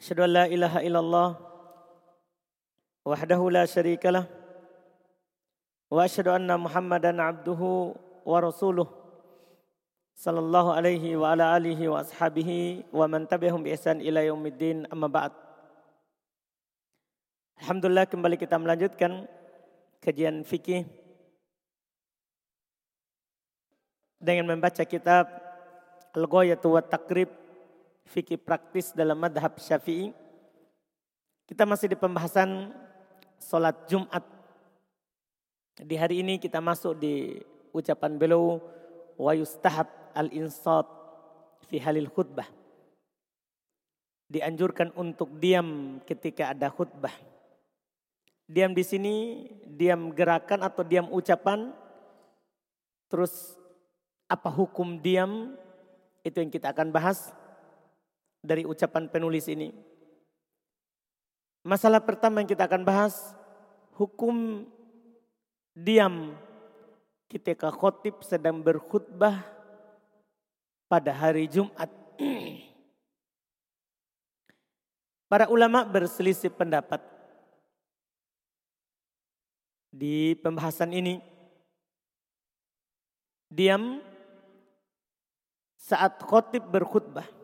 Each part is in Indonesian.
Ilaha illallah wahdahu la syarika lah wa asyhadu anna Muhammadan abduhu wa rasuluh sallallahu alaihi wa ala alihi wa ashabihi wa man tabi'ahum bi ihsan ila yaumiddin amma ba'd. Alhamdulillah kembali kita melanjutkan kajian fikih dengan membaca kitab Al-Ghayatu wa Takrib fikih praktis dalam madhab syafi'i. Kita masih di pembahasan sholat Jumat. Di hari ini kita masuk di ucapan beliau wa yustahab al-insat fi halil khutbah. Dianjurkan untuk diam ketika ada khutbah. Diam di sini, diam gerakan atau diam ucapan. Terus apa hukum diam? Itu yang kita akan bahas dari ucapan penulis ini. Masalah pertama yang kita akan bahas, hukum diam ketika khotib sedang berkhutbah pada hari Jumat. Para ulama berselisih pendapat di pembahasan ini. Diam saat khotib berkhutbah.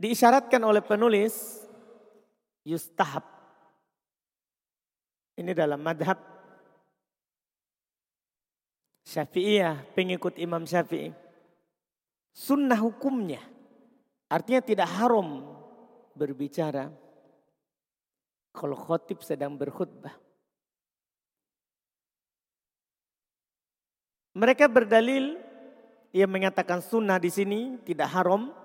Diisyaratkan oleh penulis yustahab. Ini dalam madhab Syafi'iyah, pengikut Imam Syafi'i. Sunnah hukumnya. Artinya tidak haram berbicara. Kalau khotib sedang berkhutbah. Mereka berdalil yang mengatakan sunnah di sini tidak haram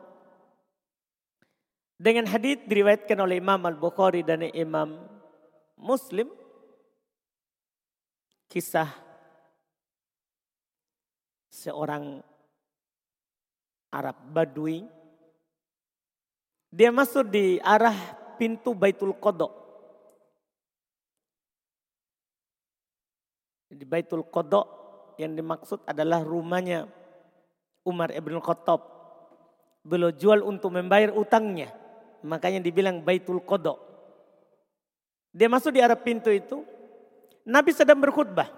dengan hadis diriwayatkan oleh Imam Al-Bukhari dan Imam Muslim kisah seorang Arab Badui dia masuk di arah pintu Baitul Qodok di Baitul Qodok yang dimaksud adalah rumahnya Umar ibn Khattab. Beliau jual untuk membayar utangnya Makanya dibilang Baitul Qodok. Dia masuk di arah pintu itu. Nabi sedang berkhutbah.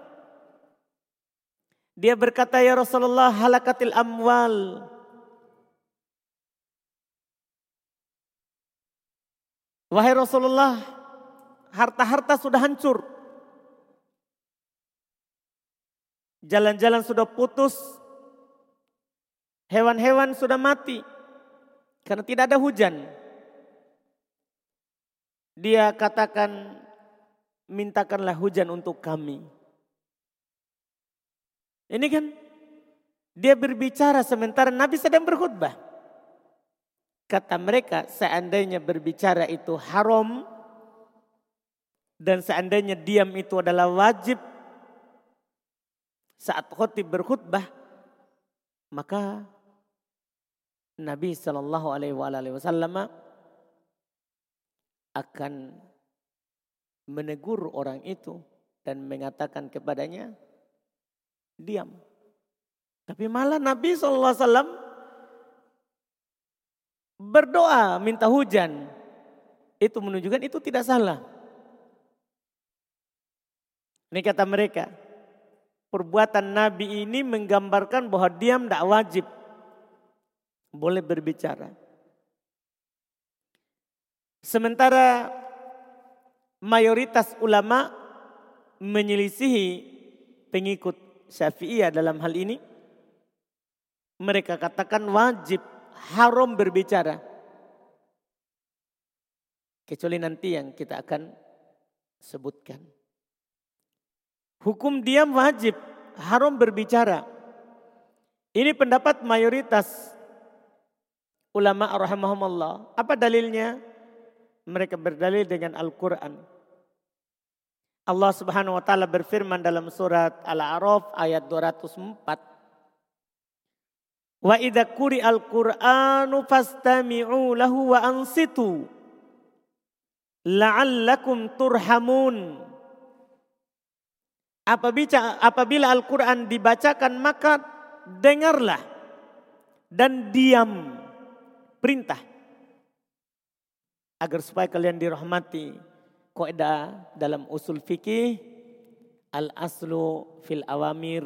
Dia berkata, Ya Rasulullah halakatil amwal. Wahai Rasulullah, harta-harta sudah hancur. Jalan-jalan sudah putus. Hewan-hewan sudah mati. Karena tidak ada hujan. Dia katakan, mintakanlah hujan untuk kami. Ini kan dia berbicara sementara Nabi sedang berkhutbah. Kata mereka seandainya berbicara itu haram dan seandainya diam itu adalah wajib saat khutib berkhutbah maka Nabi Shallallahu Alaihi Wasallam akan menegur orang itu dan mengatakan kepadanya, diam. Tapi malah Nabi SAW berdoa minta hujan. Itu menunjukkan itu tidak salah. Ini kata mereka, perbuatan Nabi ini menggambarkan bahwa diam tidak wajib. Boleh berbicara. Sementara mayoritas ulama menyelisihi pengikut Syafi'iyah dalam hal ini. Mereka katakan wajib haram berbicara. Kecuali nanti yang kita akan sebutkan. Hukum diam wajib, haram berbicara. Ini pendapat mayoritas ulama rahimahumullah. Apa dalilnya? Mereka berdalil dengan Al-Quran. Allah subhanahu wa ta'ala berfirman dalam surat Al-A'raf ayat 204. Wa idha kuri al-Qur'anu fastami'u lahu wa ansitu la'allakum turhamun. Apabila, apabila Al-Quran dibacakan maka dengarlah dan diam perintah agar supaya kalian dirahmati kaidah dalam usul fikih al aslu fil awamir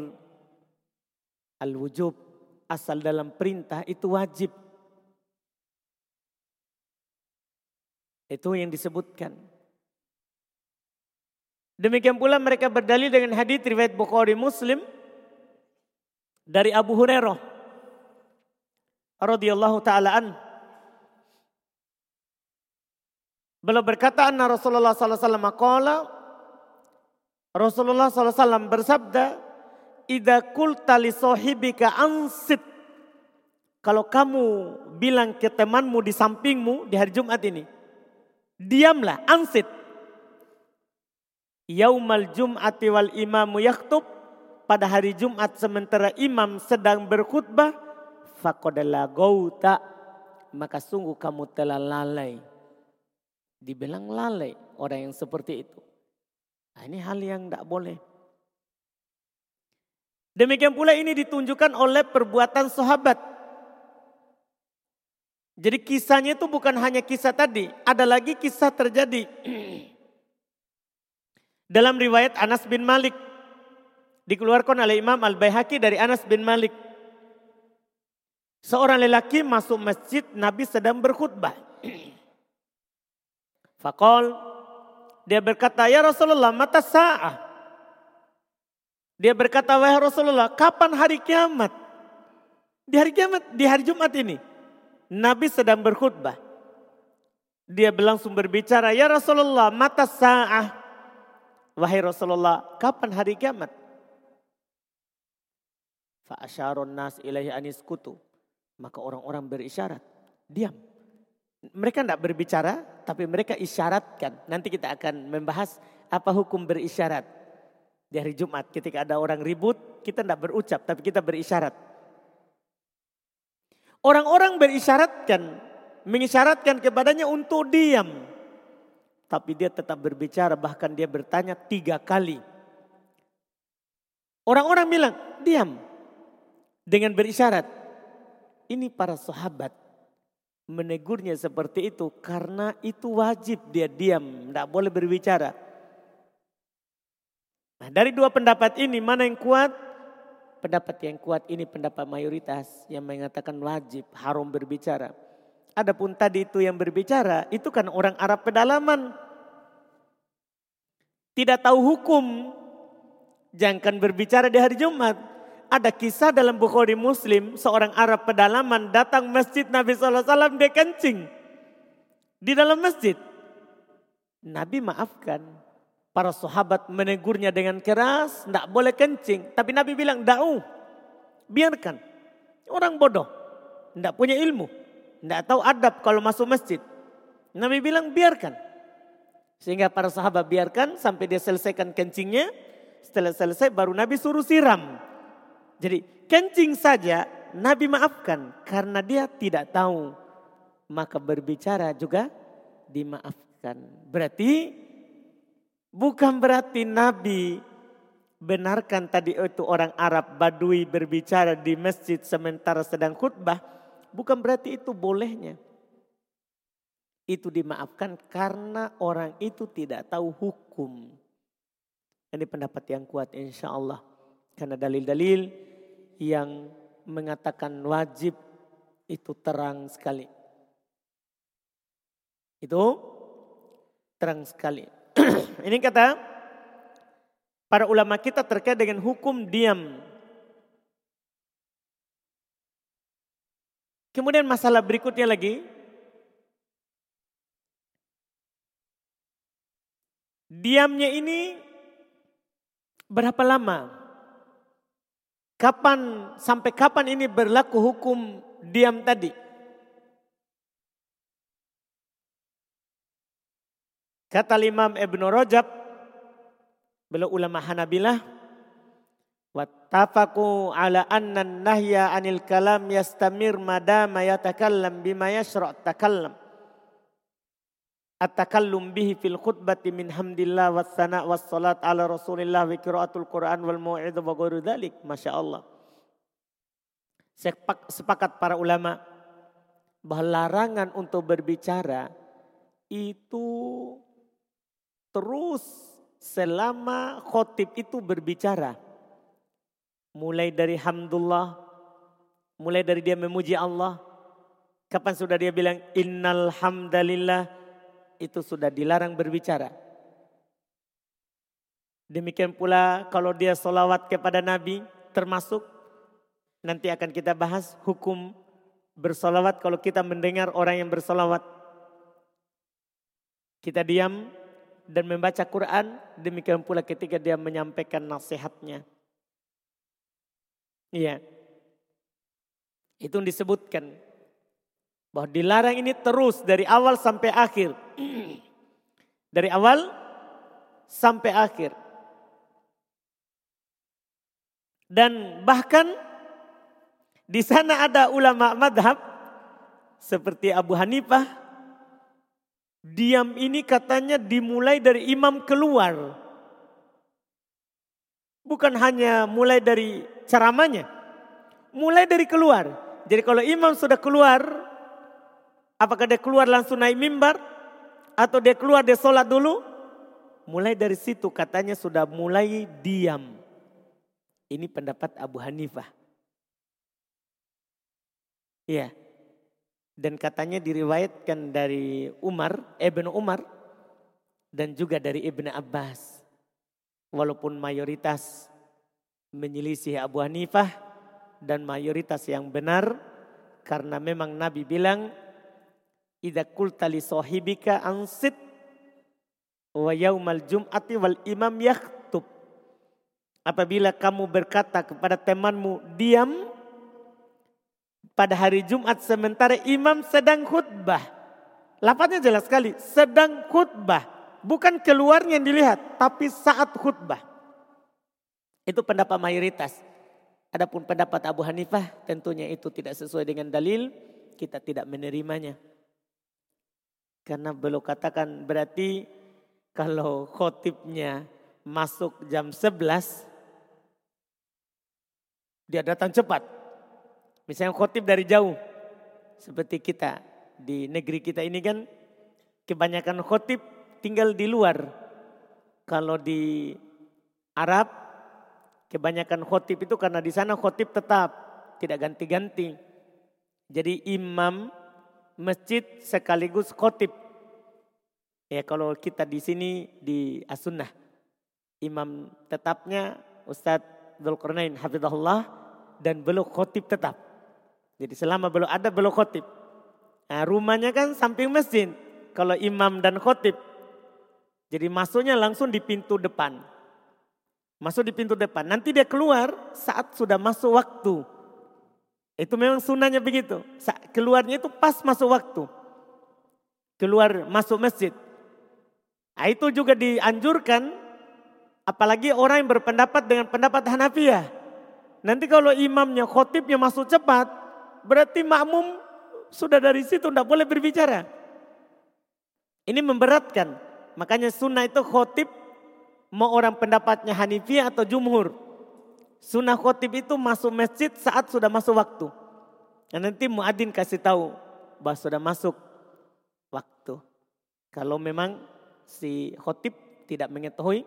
al wujub asal dalam perintah itu wajib. Itu yang disebutkan. Demikian pula mereka berdalil dengan hadis riwayat Bukhari Muslim dari Abu Hurairah radhiyallahu taala anhu Beliau berkata anna Rasulullah sallallahu alaihi wasallam Rasulullah sallallahu alaihi wasallam bersabda, "Idza qulta li sahibika ansit" Kalau kamu bilang ke temanmu di sampingmu di hari Jumat ini, diamlah, ansit. Yaumal Jum'ati wal imamu yaktub. Pada hari Jumat sementara imam sedang berkhutbah. Fakodala gauta. Maka sungguh kamu telah lalai dibilang lalai orang yang seperti itu. Nah, ini hal yang tidak boleh. Demikian pula ini ditunjukkan oleh perbuatan sahabat. Jadi kisahnya itu bukan hanya kisah tadi, ada lagi kisah terjadi. Dalam riwayat Anas bin Malik dikeluarkan oleh Imam Al-Baihaqi dari Anas bin Malik. Seorang lelaki masuk masjid, Nabi sedang berkhutbah. Fakol dia berkata, ya Rasulullah mata sa'ah. Dia berkata, wahai Rasulullah, kapan hari kiamat? Di hari kiamat, di hari Jumat ini. Nabi sedang berkhutbah. Dia berlangsung berbicara, ya Rasulullah, mata sa'ah. Wahai Rasulullah, kapan hari kiamat? Fa'asyarun nas ilahi anis kutu. Maka orang-orang berisyarat, diam. Mereka tidak berbicara, tapi mereka isyaratkan. Nanti kita akan membahas apa hukum berisyarat. Di hari Jumat ketika ada orang ribut, kita tidak berucap, tapi kita berisyarat. Orang-orang berisyaratkan, mengisyaratkan kepadanya untuk diam. Tapi dia tetap berbicara, bahkan dia bertanya tiga kali. Orang-orang bilang, diam. Dengan berisyarat. Ini para sahabat menegurnya seperti itu karena itu wajib dia diam, tidak boleh berbicara. Nah, dari dua pendapat ini mana yang kuat? Pendapat yang kuat ini pendapat mayoritas yang mengatakan wajib haram berbicara. Adapun tadi itu yang berbicara itu kan orang Arab pedalaman. Tidak tahu hukum. Jangan berbicara di hari Jumat. Ada kisah dalam Bukhari Muslim, seorang Arab pedalaman datang masjid Nabi SAW, dia kencing. Di dalam masjid. Nabi maafkan. Para sahabat menegurnya dengan keras, tidak boleh kencing. Tapi Nabi bilang, da'u, biarkan. Orang bodoh, tidak punya ilmu. Tidak tahu adab kalau masuk masjid. Nabi bilang, biarkan. Sehingga para sahabat biarkan sampai dia selesaikan kencingnya. Setelah selesai baru Nabi suruh siram. Jadi kencing saja Nabi maafkan karena dia tidak tahu. Maka berbicara juga dimaafkan. Berarti bukan berarti Nabi benarkan tadi itu orang Arab Badui berbicara di masjid sementara sedang khutbah. Bukan berarti itu bolehnya. Itu dimaafkan karena orang itu tidak tahu hukum. Ini pendapat yang kuat insya Allah. Karena dalil-dalil yang mengatakan wajib itu terang sekali. Itu terang sekali. Ini kata para ulama kita terkait dengan hukum diam. Kemudian masalah berikutnya lagi. Diamnya ini berapa lama? Kapan sampai kapan ini berlaku hukum diam tadi? Kata Imam Ibn Rajab beliau ulama Hanabilah wattafaqu ala anna nahya anil kalam yastamir madama yatakallam bima yashra' takallam At-takallum bihi fil khutbati min hamdillah was sana was salat ala rasulillah wa qiraatul quran wal mau'idha wa ghairu dhalik. Masya Allah. Sepakat para ulama bahwa larangan untuk berbicara itu terus selama khotib itu berbicara Mulai dari hamdulillah, mulai dari dia memuji Allah. Kapan sudah dia bilang innal hamdalillah itu sudah dilarang berbicara. Demikian pula kalau dia solawat kepada Nabi termasuk nanti akan kita bahas hukum bersolawat kalau kita mendengar orang yang bersolawat. Kita diam dan membaca Quran demikian pula ketika dia menyampaikan nasihatnya. Iya. Itu disebutkan. Bahwa dilarang ini terus dari awal sampai akhir. dari awal sampai akhir. Dan bahkan di sana ada ulama madhab seperti Abu Hanifah. Diam ini katanya dimulai dari imam keluar. Bukan hanya mulai dari ceramahnya. Mulai dari keluar. Jadi kalau imam sudah keluar, apakah dia keluar langsung naik mimbar? Atau dia keluar dia sholat dulu? Mulai dari situ katanya sudah mulai diam. Ini pendapat Abu Hanifah. Iya. Dan katanya diriwayatkan dari Umar, Ibn Umar. Dan juga dari Ibn Abbas walaupun mayoritas menyelisih Abu Hanifah dan mayoritas yang benar karena memang Nabi bilang idza qulta li sahibika ansit wa yaumal jum'ati wal imam yaktub apabila kamu berkata kepada temanmu diam pada hari Jumat sementara imam sedang khutbah lapatnya jelas sekali sedang khutbah bukan keluarnya yang dilihat, tapi saat khutbah. Itu pendapat mayoritas. Adapun pendapat Abu Hanifah tentunya itu tidak sesuai dengan dalil, kita tidak menerimanya. Karena belum katakan berarti kalau khotibnya masuk jam 11, dia datang cepat. Misalnya khotib dari jauh, seperti kita di negeri kita ini kan kebanyakan khotib tinggal di luar. Kalau di Arab kebanyakan khotib itu karena di sana khotib tetap tidak ganti-ganti. Jadi imam masjid sekaligus khotib. Ya kalau kita di sini di As-Sunnah. Imam tetapnya Ustadz Dzulkarnain Hafizahullah dan belum khotib tetap. Jadi selama belum ada belum khotib. Nah, rumahnya kan samping masjid. Kalau imam dan khotib jadi masuknya langsung di pintu depan. Masuk di pintu depan. Nanti dia keluar saat sudah masuk waktu. Itu memang sunnahnya begitu. Keluarnya itu pas masuk waktu. Keluar masuk masjid. Nah, itu juga dianjurkan apalagi orang yang berpendapat dengan pendapat Hanafiyah. Nanti kalau imamnya, khotibnya masuk cepat, berarti makmum sudah dari situ tidak boleh berbicara. Ini memberatkan. Makanya sunnah itu khotib mau orang pendapatnya Hanifiyah atau Jumhur. Sunnah khotib itu masuk masjid saat sudah masuk waktu. Dan nanti muadzin kasih tahu bahwa sudah masuk waktu. Kalau memang si khotib tidak mengetahui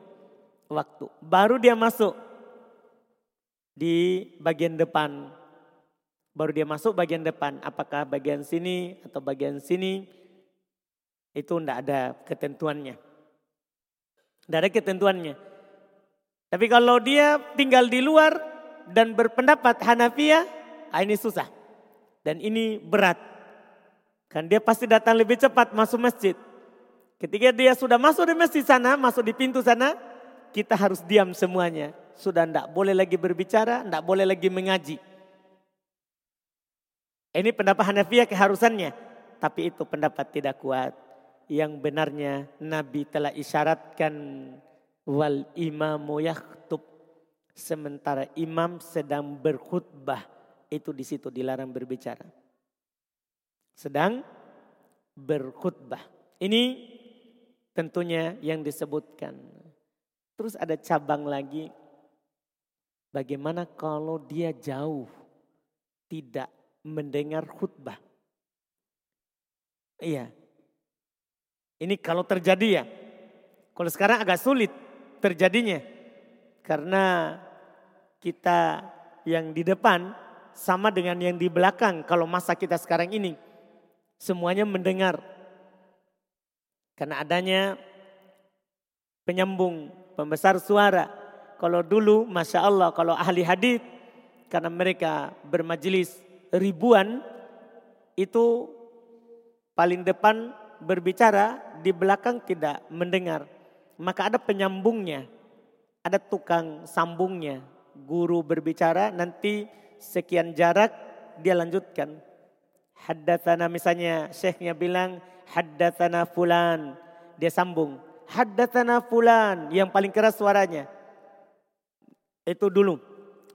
waktu. Baru dia masuk di bagian depan. Baru dia masuk bagian depan. Apakah bagian sini atau bagian sini itu tidak ada ketentuannya. Tidak ada ketentuannya. Tapi kalau dia tinggal di luar dan berpendapat Hanafiyah, ah ini susah. Dan ini berat. Kan dia pasti datang lebih cepat masuk masjid. Ketika dia sudah masuk di masjid sana, masuk di pintu sana, kita harus diam semuanya. Sudah tidak boleh lagi berbicara, tidak boleh lagi mengaji. Ini pendapat Hanafiyah keharusannya. Tapi itu pendapat tidak kuat. yang benarnya Nabi telah isyaratkan wal imamu yaktub sementara imam sedang berkhutbah itu di situ dilarang berbicara. Sedang berkhutbah. Ini tentunya yang disebutkan. Terus ada cabang lagi. Bagaimana kalau dia jauh tidak mendengar khutbah? Iya. Ini kalau terjadi ya. Kalau sekarang agak sulit terjadinya. Karena kita yang di depan sama dengan yang di belakang kalau masa kita sekarang ini. Semuanya mendengar. Karena adanya penyambung, pembesar suara. Kalau dulu Masya Allah kalau ahli hadis karena mereka bermajelis ribuan itu paling depan berbicara di belakang tidak mendengar. Maka ada penyambungnya, ada tukang sambungnya. Guru berbicara nanti sekian jarak dia lanjutkan. Haddatsana misalnya syekhnya bilang haddatsana fulan. Dia sambung haddatsana fulan yang paling keras suaranya. Itu dulu.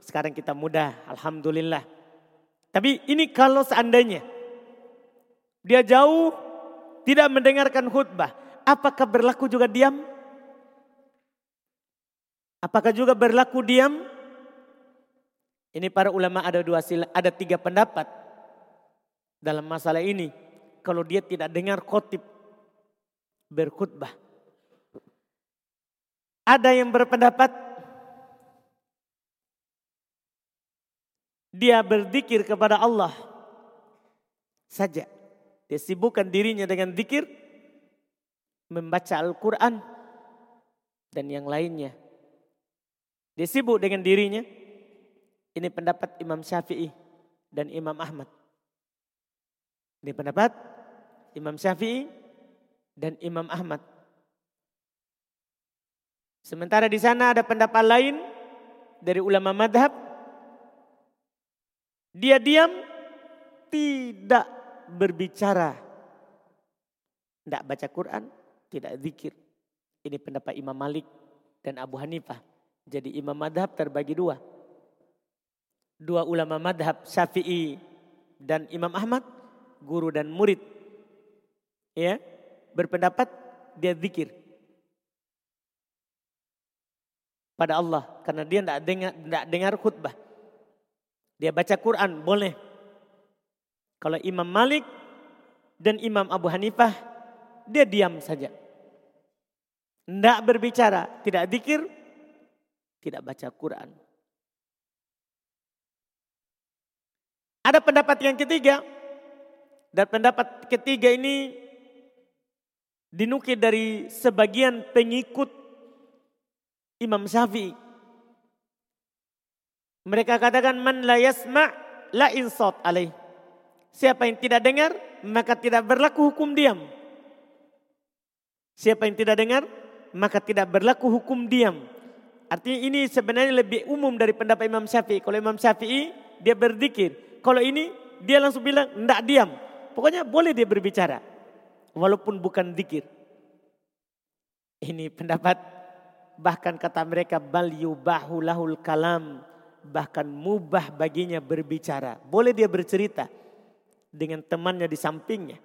Sekarang kita mudah, alhamdulillah. Tapi ini kalau seandainya dia jauh tidak mendengarkan khutbah, apakah berlaku juga diam? Apakah juga berlaku diam? Ini para ulama ada dua sila, ada tiga pendapat dalam masalah ini. Kalau dia tidak dengar khotib berkhutbah. Ada yang berpendapat dia berzikir kepada Allah saja. Dia sibukkan dirinya dengan zikir, membaca Al-Quran, dan yang lainnya. Dia sibuk dengan dirinya. Ini pendapat Imam Syafi'i dan Imam Ahmad. Ini pendapat Imam Syafi'i dan Imam Ahmad. Sementara di sana ada pendapat lain dari ulama madhab. Dia diam, tidak berbicara. Tidak baca Quran, tidak zikir. Ini pendapat Imam Malik dan Abu Hanifah. Jadi imam madhab terbagi dua. Dua ulama madhab Syafi'i dan Imam Ahmad, guru dan murid. Ya, berpendapat dia zikir. pada Allah karena dia tidak dengar dengar khutbah. Dia baca Quran boleh. Kalau Imam Malik dan Imam Abu Hanifah dia diam saja. Tidak berbicara, tidak dikir, tidak baca Quran. Ada pendapat yang ketiga. Dan pendapat ketiga ini dinukil dari sebagian pengikut Imam Syafi'i. Mereka katakan man la yasma' la insat alaih. Siapa yang tidak dengar maka tidak berlaku hukum diam. Siapa yang tidak dengar maka tidak berlaku hukum diam. Artinya ini sebenarnya lebih umum dari pendapat Imam Syafi'i. Kalau Imam Syafi'i dia berzikir. Kalau ini dia langsung bilang tidak diam. Pokoknya boleh dia berbicara. Walaupun bukan zikir. Ini pendapat Bahkan kata mereka bal yubahu lahul kalam. Bahkan mubah baginya berbicara. Boleh dia bercerita dengan temannya di sampingnya.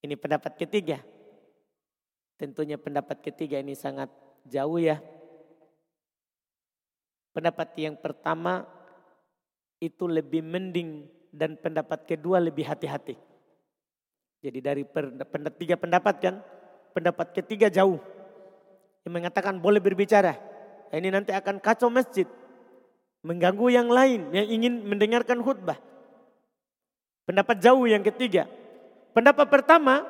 Ini pendapat ketiga. Tentunya pendapat ketiga ini sangat jauh ya. Pendapat yang pertama itu lebih mending dan pendapat kedua lebih hati-hati. Jadi dari pendapat tiga pendapat kan, pendapat ketiga jauh yang mengatakan boleh berbicara. Ini nanti akan kacau masjid. Mengganggu yang lain yang ingin mendengarkan khutbah. Pendapat jauh yang ketiga. Pendapat pertama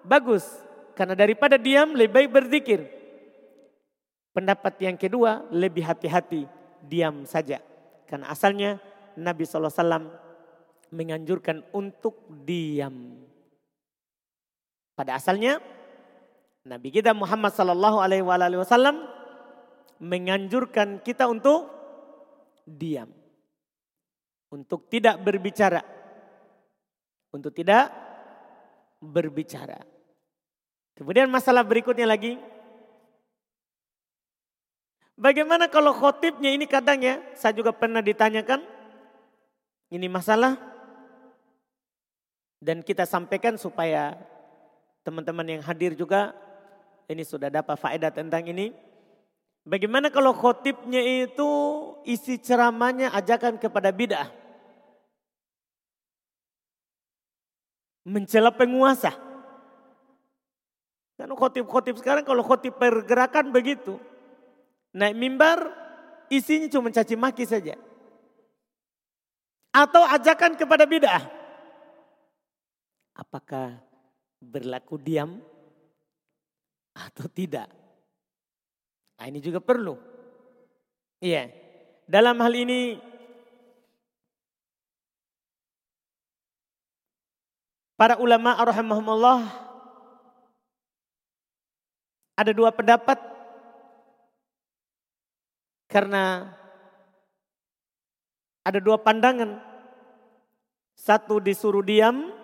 bagus. Karena daripada diam lebih baik berzikir. Pendapat yang kedua lebih hati-hati diam saja. Karena asalnya Nabi SAW menganjurkan untuk diam. Pada asalnya Nabi kita Muhammad sallallahu alaihi wasallam menganjurkan kita untuk diam. Untuk tidak berbicara. Untuk tidak berbicara. Kemudian masalah berikutnya lagi. Bagaimana kalau khotibnya ini kadang ya, saya juga pernah ditanyakan. Ini masalah. Dan kita sampaikan supaya teman-teman yang hadir juga ini sudah dapat faedah tentang ini. Bagaimana kalau khotibnya itu isi ceramahnya ajakan kepada bid'ah? Mencela penguasa. Kan khotib-khotib sekarang kalau khotib pergerakan begitu. Naik mimbar isinya cuma caci maki saja. Atau ajakan kepada bid'ah. Apakah berlaku diam atau tidak? Nah, ini juga perlu. Iya. Dalam hal ini para ulama rahimahumullah ada dua pendapat karena ada dua pandangan. Satu disuruh diam,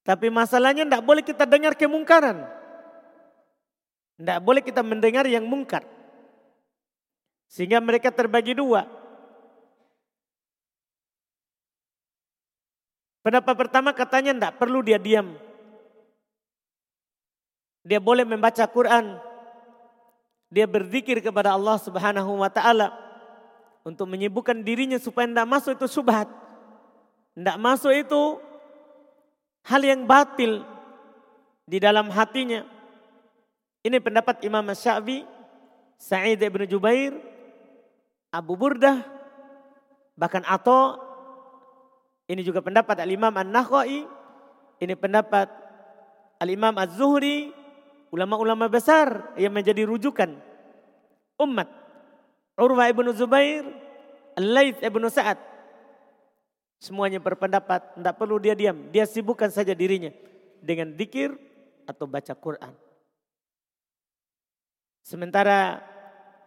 tapi masalahnya tidak boleh kita dengar kemungkaran. Tidak boleh kita mendengar yang mungkar. Sehingga mereka terbagi dua. Pendapat pertama katanya tidak perlu dia diam. Dia boleh membaca Quran. Dia berzikir kepada Allah Subhanahu wa taala untuk menyibukkan dirinya supaya tidak masuk itu subhat. Tidak masuk itu hal yang batil di dalam hatinya. Ini pendapat Imam Syafi'i, Sa'id ibn Jubair, Abu Burdah, bahkan Ato. Ini juga pendapat Al-Imam An-Nakhai. Ini pendapat Al-Imam Az-Zuhri, ulama-ulama besar yang menjadi rujukan umat. Urwah ibn Zubair, Al-Laith ibn Sa'ad. Semuanya berpendapat tidak perlu dia diam. Dia sibukkan saja dirinya dengan dikir atau baca Quran. Sementara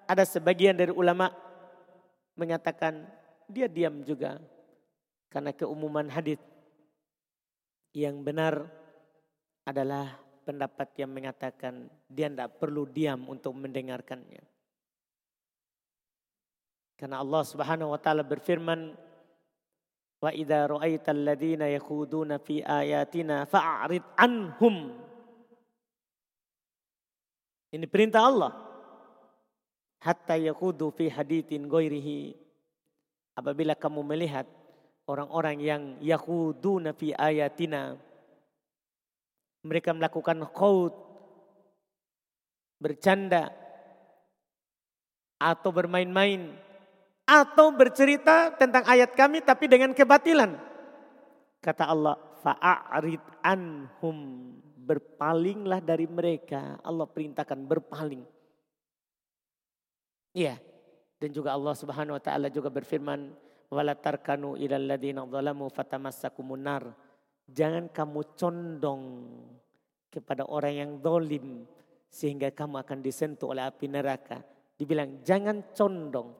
ada sebagian dari ulama mengatakan dia diam juga karena keumuman hadis yang benar adalah pendapat yang mengatakan dia tidak perlu diam untuk mendengarkannya. Karena Allah Subhanahu wa taala berfirman Wa idza ra'aital ladzina yakhuduna fi ayatina fa'rid anhum ini perintah Allah. Hatta yakudu fi hadithin goirihi. Apabila kamu melihat orang-orang yang yakuduna fi ayatina. Mereka melakukan khawd. Bercanda. Atau bermain-main. Atau bercerita tentang ayat kami tapi dengan kebatilan. Kata Allah, fa'arid anhum berpalinglah dari mereka. Allah perintahkan berpaling. Iya. Dan juga Allah Subhanahu wa taala juga berfirman, "Wala tarkanu ilal ladzina dzalamu fatamassakumun nar." Jangan kamu condong kepada orang yang dolim sehingga kamu akan disentuh oleh api neraka. Dibilang jangan condong.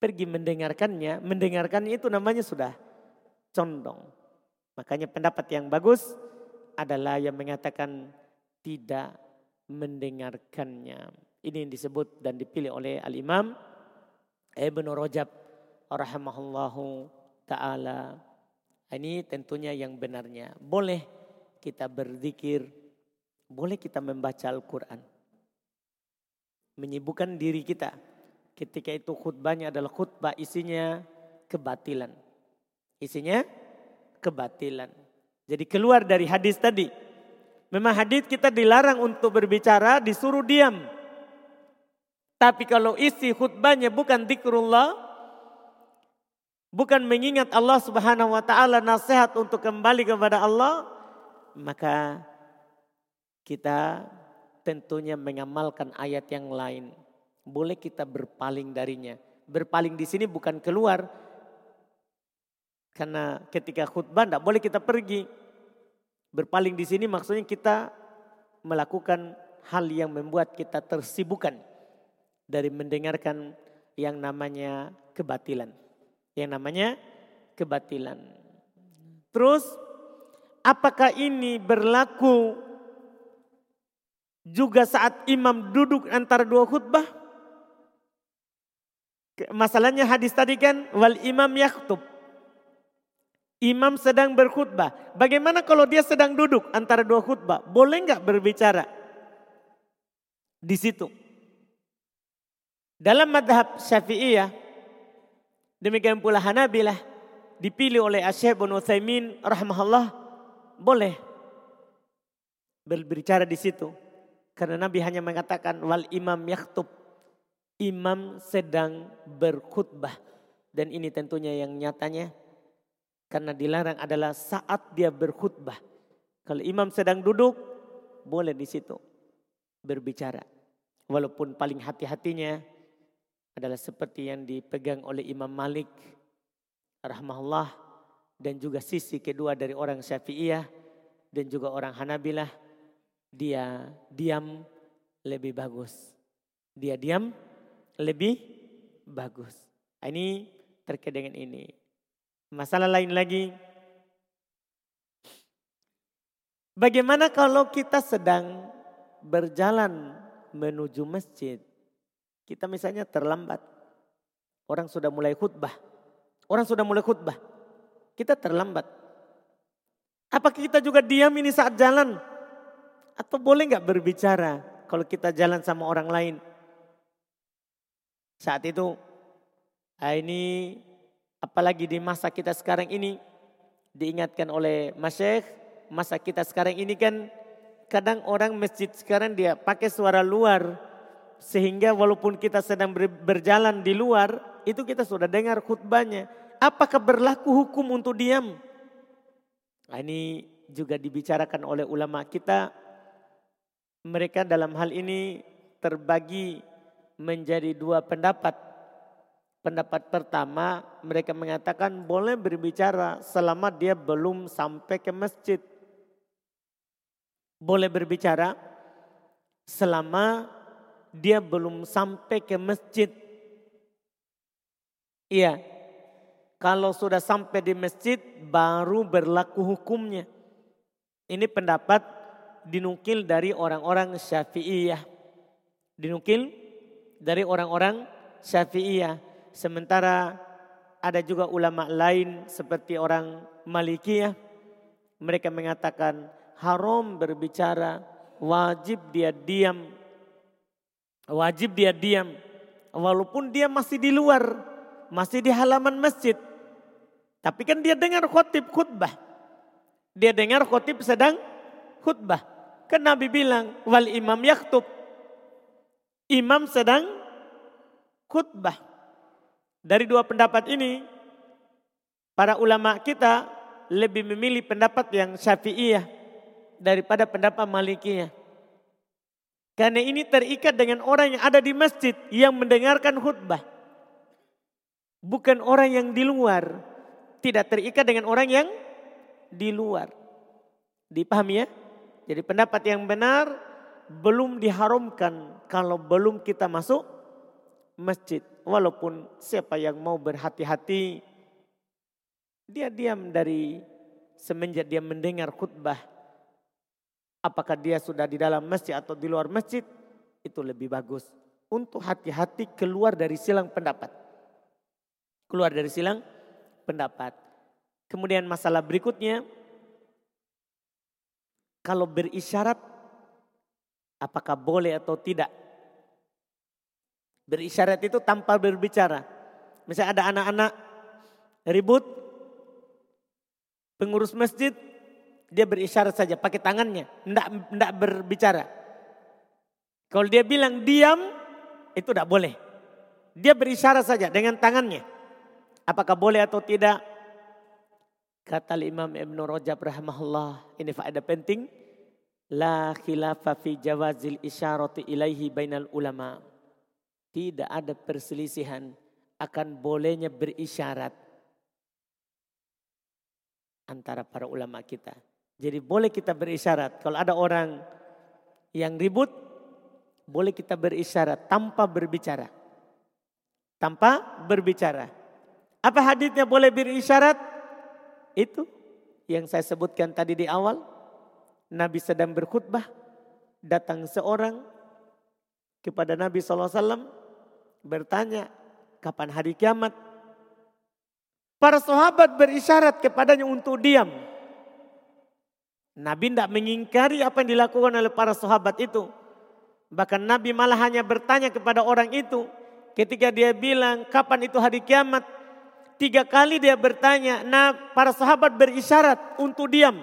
Pergi mendengarkannya, mendengarkannya itu namanya sudah condong. Makanya pendapat yang bagus adalah yang mengatakan tidak mendengarkannya. Ini yang disebut dan dipilih oleh Al-Imam Ibn Rajab rahimahullahu taala. Ini tentunya yang benarnya. Boleh kita berzikir, boleh kita membaca Al-Qur'an. Menyibukkan diri kita. Ketika itu khutbahnya adalah khutbah isinya kebatilan. Isinya kebatilan. Jadi keluar dari hadis tadi. Memang hadis kita dilarang untuk berbicara, disuruh diam. Tapi kalau isi khutbahnya bukan zikrullah, bukan mengingat Allah Subhanahu wa taala nasihat untuk kembali kepada Allah, maka kita tentunya mengamalkan ayat yang lain. Boleh kita berpaling darinya. Berpaling di sini bukan keluar, karena ketika khutbah tidak boleh kita pergi. Berpaling di sini maksudnya kita melakukan hal yang membuat kita tersibukan dari mendengarkan yang namanya kebatilan. Yang namanya kebatilan. Terus apakah ini berlaku juga saat imam duduk antara dua khutbah. Masalahnya hadis tadi kan wal imam yaktub. Imam sedang berkhutbah. Bagaimana kalau dia sedang duduk antara dua khutbah? Boleh nggak berbicara? Di situ. Dalam madhab syafi'iyah, demikian pula Hanabilah, dipilih oleh Asyik bin Uthaymin rahmahullah, boleh berbicara di situ. Karena Nabi hanya mengatakan wal imam yaktub. Imam sedang berkhutbah. Dan ini tentunya yang nyatanya karena dilarang adalah saat dia berkhutbah. Kalau imam sedang duduk, boleh di situ berbicara. Walaupun paling hati-hatinya adalah seperti yang dipegang oleh Imam Malik rahmahullah dan juga sisi kedua dari orang Syafi'iyah dan juga orang Hanabilah dia diam lebih bagus. Dia diam lebih bagus. Ini terkait dengan ini. Masalah lain lagi. Bagaimana kalau kita sedang berjalan menuju masjid? Kita misalnya terlambat. Orang sudah mulai khutbah. Orang sudah mulai khutbah. Kita terlambat. Apakah kita juga diam ini saat jalan? Atau boleh nggak berbicara kalau kita jalan sama orang lain? Saat itu, ah, ini Apalagi di masa kita sekarang ini diingatkan oleh Masyekh, masa kita sekarang ini kan kadang orang masjid sekarang dia pakai suara luar sehingga walaupun kita sedang berjalan di luar itu kita sudah dengar khutbahnya. Apakah berlaku hukum untuk diam? Nah, ini juga dibicarakan oleh ulama kita. Mereka dalam hal ini terbagi menjadi dua pendapat. Pendapat pertama mereka mengatakan boleh berbicara selama dia belum sampai ke masjid. Boleh berbicara selama dia belum sampai ke masjid. Iya. Kalau sudah sampai di masjid baru berlaku hukumnya. Ini pendapat dinukil dari orang-orang Syafi'iyah. Dinukil dari orang-orang Syafi'iyah. Sementara ada juga ulama lain seperti orang Malikiyah. Mereka mengatakan haram berbicara, wajib dia diam. Wajib dia diam. Walaupun dia masih di luar, masih di halaman masjid. Tapi kan dia dengar khotib khutbah. Dia dengar khotib sedang khutbah. Kan Nabi bilang, wal imam yaktub. Imam sedang khutbah. Dari dua pendapat ini, para ulama kita lebih memilih pendapat yang syafi'iyah daripada pendapat malikiyah. Karena ini terikat dengan orang yang ada di masjid yang mendengarkan khutbah. Bukan orang yang di luar. Tidak terikat dengan orang yang di luar. Dipahami ya? Jadi pendapat yang benar belum diharamkan kalau belum kita masuk masjid. Walaupun siapa yang mau berhati-hati, dia diam dari semenjak dia mendengar khutbah. Apakah dia sudah di dalam masjid atau di luar masjid, itu lebih bagus. Untuk hati-hati keluar dari silang pendapat. Keluar dari silang pendapat. Kemudian masalah berikutnya, kalau berisyarat apakah boleh atau tidak Berisyarat itu tanpa berbicara. Misalnya ada anak-anak ribut, pengurus masjid, dia berisyarat saja pakai tangannya, tidak tidak berbicara. Kalau dia bilang diam, itu tidak boleh. Dia berisyarat saja dengan tangannya. Apakah boleh atau tidak? Kata Imam Ibn Rajab rahimahullah, ini faedah penting. La khilafa fi jawazil isyarati ilaihi bainal ulama' tidak ada perselisihan akan bolehnya berisyarat antara para ulama kita. Jadi boleh kita berisyarat. Kalau ada orang yang ribut, boleh kita berisyarat tanpa berbicara. Tanpa berbicara. Apa hadisnya boleh berisyarat? Itu yang saya sebutkan tadi di awal. Nabi sedang berkhutbah. datang seorang kepada Nabi SAW bertanya kapan hari kiamat. Para sahabat berisyarat kepadanya untuk diam. Nabi tidak mengingkari apa yang dilakukan oleh para sahabat itu. Bahkan Nabi malah hanya bertanya kepada orang itu. Ketika dia bilang kapan itu hari kiamat. Tiga kali dia bertanya. Nah para sahabat berisyarat untuk diam.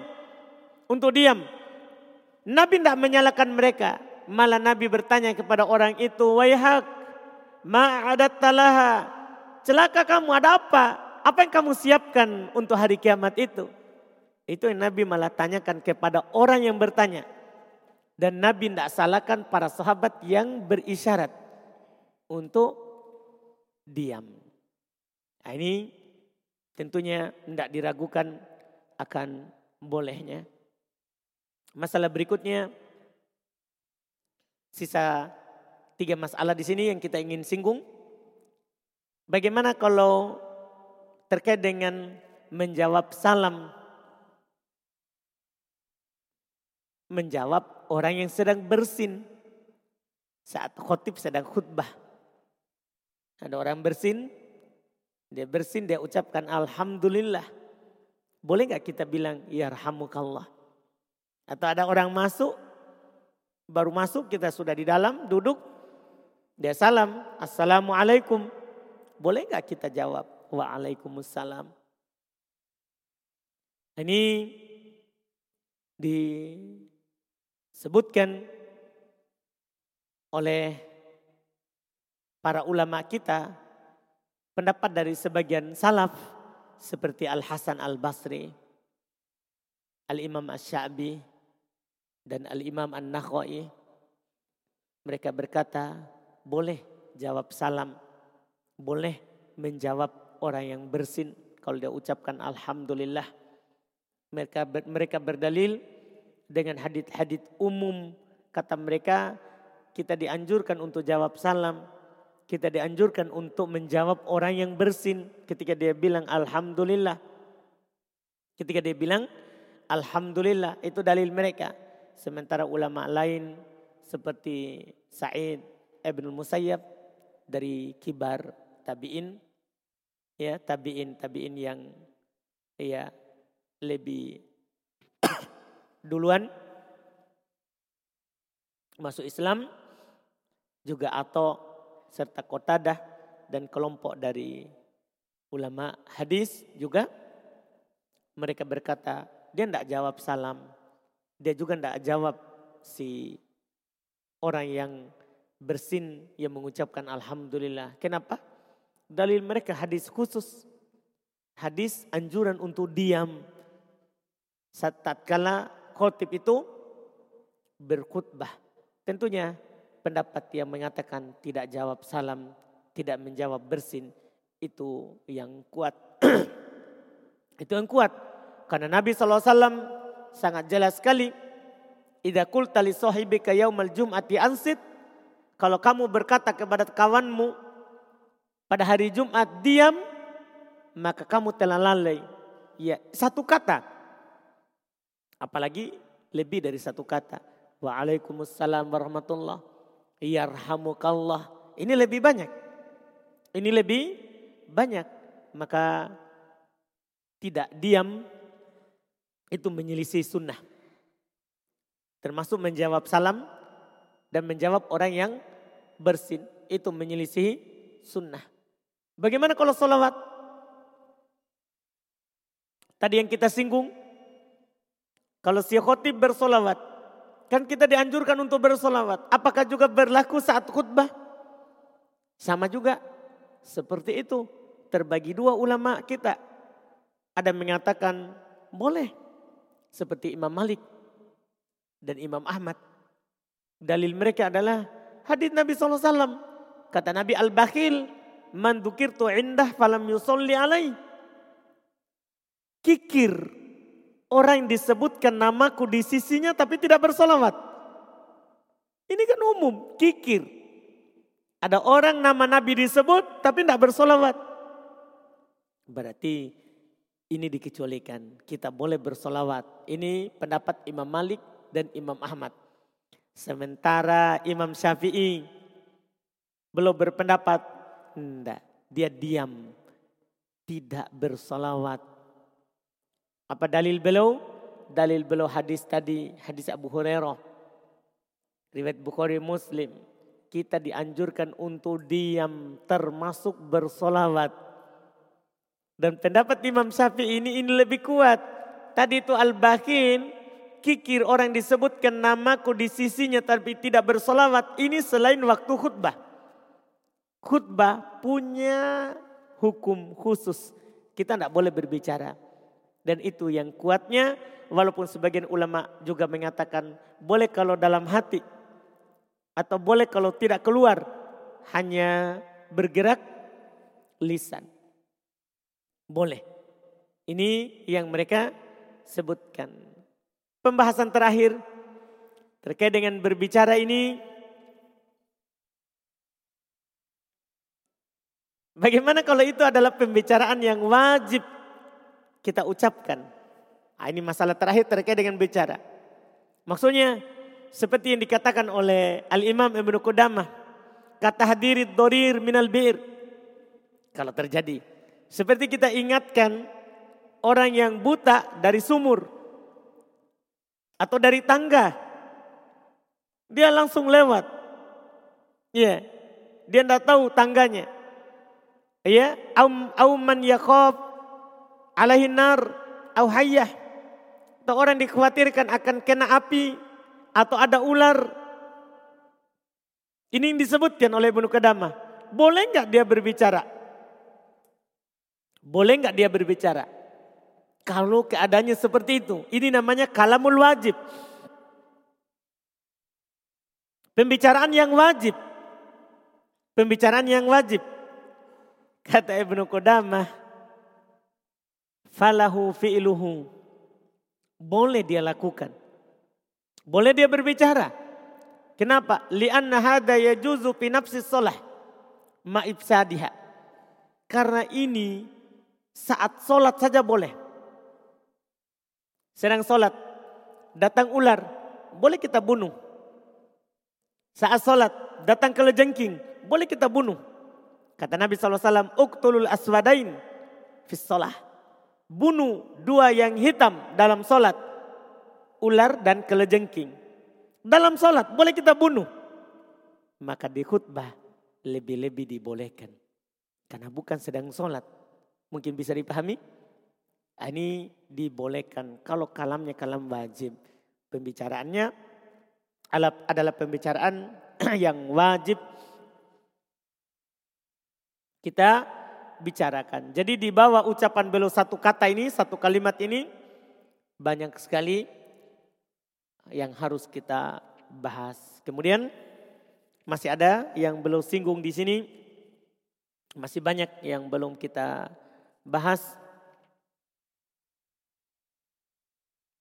Untuk diam. Nabi tidak menyalahkan mereka. Malah Nabi bertanya kepada orang itu. Wayhak ma'adat talaha. Celaka kamu ada apa? Apa yang kamu siapkan untuk hari kiamat itu? Itu yang Nabi malah tanyakan kepada orang yang bertanya. Dan Nabi tidak salahkan para sahabat yang berisyarat untuk diam. Nah, ini tentunya tidak diragukan akan bolehnya. Masalah berikutnya sisa tiga masalah di sini yang kita ingin singgung. Bagaimana kalau terkait dengan menjawab salam menjawab orang yang sedang bersin saat khotib sedang khutbah. Ada orang bersin, dia bersin, dia ucapkan Alhamdulillah. Boleh nggak kita bilang, Ya Yarhamukallah. Atau ada orang masuk, baru masuk kita sudah di dalam, duduk. Dia salam, Assalamualaikum. Boleh nggak kita jawab, Waalaikumsalam. Ini disebutkan oleh para ulama kita pendapat dari sebagian salaf seperti Al Hasan Al Basri, Al Imam Asy-Sya'bi dan Al Imam An-Nakhai mereka berkata boleh jawab salam, boleh menjawab orang yang bersin kalau dia ucapkan alhamdulillah. Mereka mereka berdalil dengan hadit-hadit umum kata mereka kita dianjurkan untuk jawab salam kita dianjurkan untuk menjawab orang yang bersin ketika dia bilang Alhamdulillah. Ketika dia bilang Alhamdulillah itu dalil mereka. Sementara ulama lain seperti Sa'id Ibn Musayyab dari kibar tabi'in. Ya tabi'in, tabi'in yang ya lebih duluan. Masuk Islam juga atau serta Qatadah dan kelompok dari ulama hadis juga. Mereka berkata dia tidak jawab salam. Dia juga tidak jawab si orang yang bersin yang mengucapkan alhamdulillah. Kenapa? Dalil mereka hadis khusus. Hadis anjuran untuk diam. Saat tatkala khotib itu berkhutbah tentunya pendapat yang mengatakan tidak jawab salam, tidak menjawab bersin, itu yang kuat. itu yang kuat. Karena Nabi SAW sangat jelas sekali. Idza qulta li sahibika yaumal jum'ati ansit. Kalau kamu berkata kepada kawanmu pada hari Jumat diam, maka kamu telah lalai. Ya, satu kata. Apalagi lebih dari satu kata. Waalaikumsalam warahmatullah yarhamukallah. Ini lebih banyak. Ini lebih banyak. Maka tidak diam itu menyelisih sunnah. Termasuk menjawab salam dan menjawab orang yang bersin. Itu menyelisih sunnah. Bagaimana kalau sholawat? Tadi yang kita singgung. Kalau si khotib bersolawat. Kan kita dianjurkan untuk bersolawat. Apakah juga berlaku saat khutbah? Sama juga. Seperti itu. Terbagi dua ulama kita. Ada mengatakan boleh. Seperti Imam Malik dan Imam Ahmad. Dalil mereka adalah hadis Nabi SAW. Kata Nabi Al-Bakhil. Man dukirtu indah falam yusolli alaih. Kikir Orang yang disebutkan namaku di sisinya tapi tidak bersolawat. Ini kan umum, kikir. Ada orang nama Nabi disebut tapi tidak bersolawat. Berarti ini dikecualikan. Kita boleh bersolawat. Ini pendapat Imam Malik dan Imam Ahmad. Sementara Imam Syafi'i belum berpendapat, enggak, dia diam, tidak bersolawat. Apa dalil beliau? Dalil beliau hadis tadi, hadis Abu Hurairah. Riwayat Bukhari Muslim. Kita dianjurkan untuk diam termasuk bersolawat. Dan pendapat Imam Syafi'i ini ini lebih kuat. Tadi itu Al-Bakin, kikir orang disebutkan namaku di sisinya tapi tidak bersolawat. Ini selain waktu khutbah khutbah punya hukum khusus. Kita tidak boleh berbicara. Dan itu yang kuatnya walaupun sebagian ulama juga mengatakan boleh kalau dalam hati. Atau boleh kalau tidak keluar. Hanya bergerak lisan. Boleh. Ini yang mereka sebutkan. Pembahasan terakhir terkait dengan berbicara ini Bagaimana kalau itu adalah pembicaraan yang wajib kita ucapkan? Nah, ini masalah terakhir terkait dengan bicara. Maksudnya seperti yang dikatakan oleh Al-Imam Ibn Qudamah. Kata hadirit dorir minal bir. Kalau terjadi. Seperti kita ingatkan orang yang buta dari sumur. Atau dari tangga. Dia langsung lewat. Iya. Dia tidak tahu tangganya ya au, au man yakhaf alaihi nar au hayyah. Atau orang dikhawatirkan akan kena api atau ada ular. Ini yang disebutkan oleh Ibnu Qadamah. Boleh nggak dia berbicara? Boleh nggak dia berbicara? Kalau keadaannya seperti itu ini namanya kalamul wajib. Pembicaraan yang wajib. Pembicaraan yang wajib. Kata Ibnu Qudamah, falahu fi'luhu. Boleh dia lakukan. Boleh dia berbicara. Kenapa? Lianna hada yajuzu fi nafsi sholah ma'ibsadiha. Karena ini saat sholat saja boleh. Sedang sholat, datang ular, boleh kita bunuh. Saat sholat, datang kelejengking, boleh kita bunuh. Kata Nabi SAW, Uktulul aswadain fis sholah. Bunuh dua yang hitam dalam sholat. Ular dan kelejengking. Dalam sholat boleh kita bunuh. Maka di khutbah lebih-lebih dibolehkan. Karena bukan sedang sholat. Mungkin bisa dipahami? Ah, ini dibolehkan. Kalau kalamnya kalam wajib. Pembicaraannya adalah pembicaraan yang wajib kita bicarakan. Jadi di bawah ucapan beliau satu kata ini, satu kalimat ini banyak sekali yang harus kita bahas. Kemudian masih ada yang belum singgung di sini. Masih banyak yang belum kita bahas.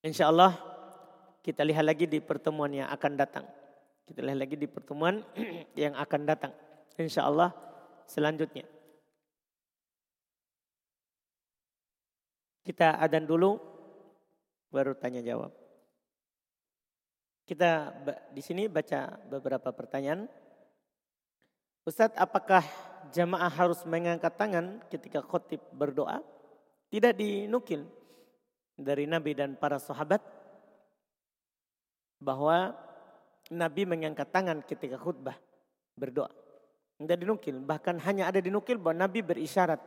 Insya Allah kita lihat lagi di pertemuan yang akan datang. Kita lihat lagi di pertemuan yang akan datang. Insya Allah selanjutnya. Kita adan dulu, baru tanya jawab. Kita di sini baca beberapa pertanyaan. Ustadz, apakah jamaah harus mengangkat tangan ketika khotib berdoa? Tidak dinukil dari Nabi dan para sahabat bahwa Nabi mengangkat tangan ketika khutbah berdoa. Tidak dinukil, bahkan hanya ada dinukil bahwa Nabi berisyarat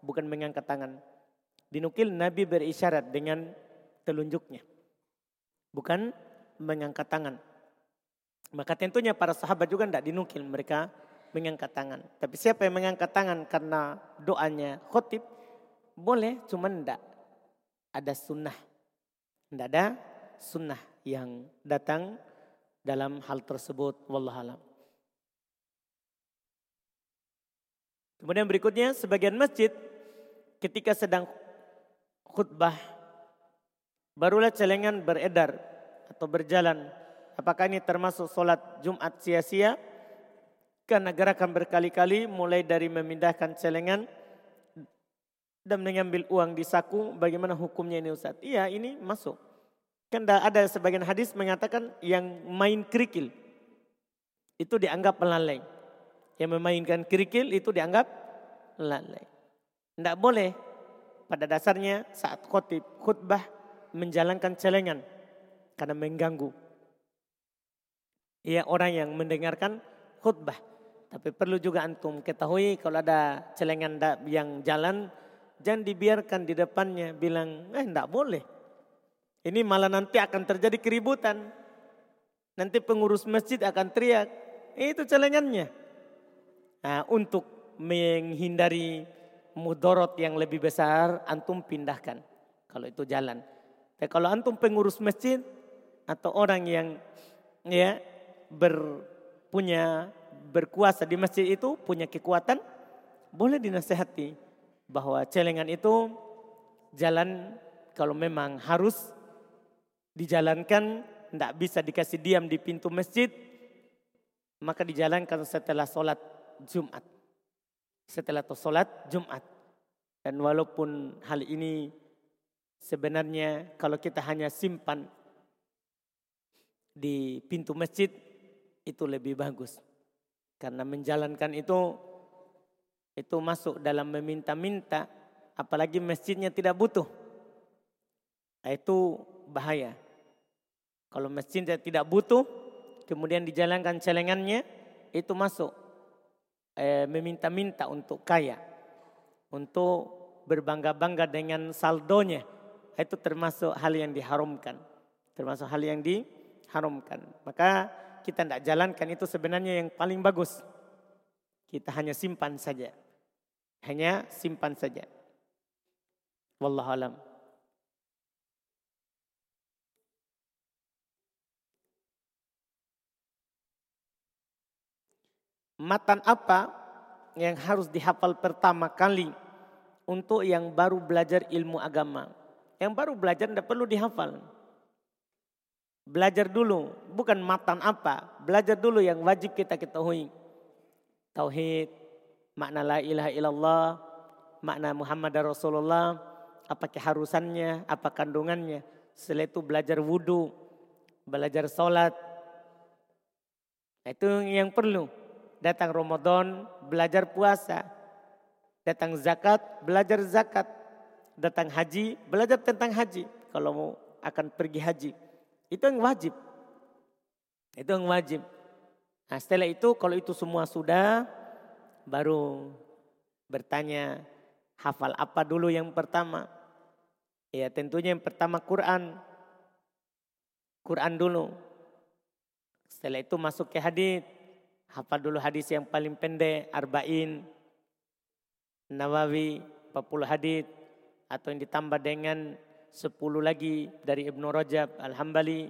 bukan mengangkat tangan. Dinukil Nabi berisyarat dengan telunjuknya. Bukan mengangkat tangan. Maka tentunya para sahabat juga tidak dinukil mereka mengangkat tangan. Tapi siapa yang mengangkat tangan karena doanya khotib, boleh cuman tidak ada sunnah. Tidak ada sunnah yang datang dalam hal tersebut. Wallahualam. Kemudian berikutnya sebagian masjid ketika sedang khutbah barulah celengan beredar atau berjalan. Apakah ini termasuk solat Jumat sia-sia? Karena gerakan berkali-kali mulai dari memindahkan celengan dan mengambil uang di saku. Bagaimana hukumnya ini Ustaz? Iya ini masuk. Kan ada sebagian hadis mengatakan yang main kerikil itu dianggap lalai. Yang memainkan kerikil itu dianggap lalai. Tidak boleh pada dasarnya saat khotib khutbah menjalankan celengan karena mengganggu. Ia orang yang mendengarkan khutbah. Tapi perlu juga antum ketahui kalau ada celengan yang jalan, jangan dibiarkan di depannya bilang, eh enggak boleh. Ini malah nanti akan terjadi keributan. Nanti pengurus masjid akan teriak, itu celengannya. Nah untuk menghindari mudorot yang lebih besar, antum pindahkan. Kalau itu jalan. Tapi kalau antum pengurus masjid atau orang yang ya berpunya berkuasa di masjid itu punya kekuatan, boleh dinasehati bahwa celengan itu jalan kalau memang harus dijalankan, tidak bisa dikasih diam di pintu masjid, maka dijalankan setelah sholat Jumat. Setelah sholat Jumat. Dan walaupun hal ini sebenarnya kalau kita hanya simpan di pintu masjid itu lebih bagus. Karena menjalankan itu itu masuk dalam meminta-minta apalagi masjidnya tidak butuh. Itu bahaya. Kalau masjidnya tidak butuh kemudian dijalankan celengannya, itu masuk eh, meminta-minta untuk kaya, untuk berbangga-bangga dengan saldonya. Itu termasuk hal yang diharamkan, termasuk hal yang diharamkan. Maka kita tidak jalankan itu sebenarnya yang paling bagus. Kita hanya simpan saja. Hanya simpan saja. Wallahualam. Matan apa yang harus dihafal pertama kali untuk yang baru belajar ilmu agama. Yang baru belajar tidak perlu dihafal. Belajar dulu, bukan matan apa, belajar dulu yang wajib kita ketahui. Tauhid, makna la ilaha illallah, makna Muhammad Rasulullah, apa keharusannya, apa kandungannya. Setelah itu belajar wudhu, belajar sholat. Itu yang perlu datang Ramadan belajar puasa, datang zakat belajar zakat, datang haji belajar tentang haji kalau mau akan pergi haji. Itu yang wajib. Itu yang wajib. Nah setelah itu kalau itu semua sudah baru bertanya hafal apa dulu yang pertama. Ya tentunya yang pertama Quran. Quran dulu. Setelah itu masuk ke hadis. Hafal dulu hadis yang paling pendek, Arba'in, Nawawi, 40 hadis atau yang ditambah dengan 10 lagi dari Ibnu Rajab Al-Hambali.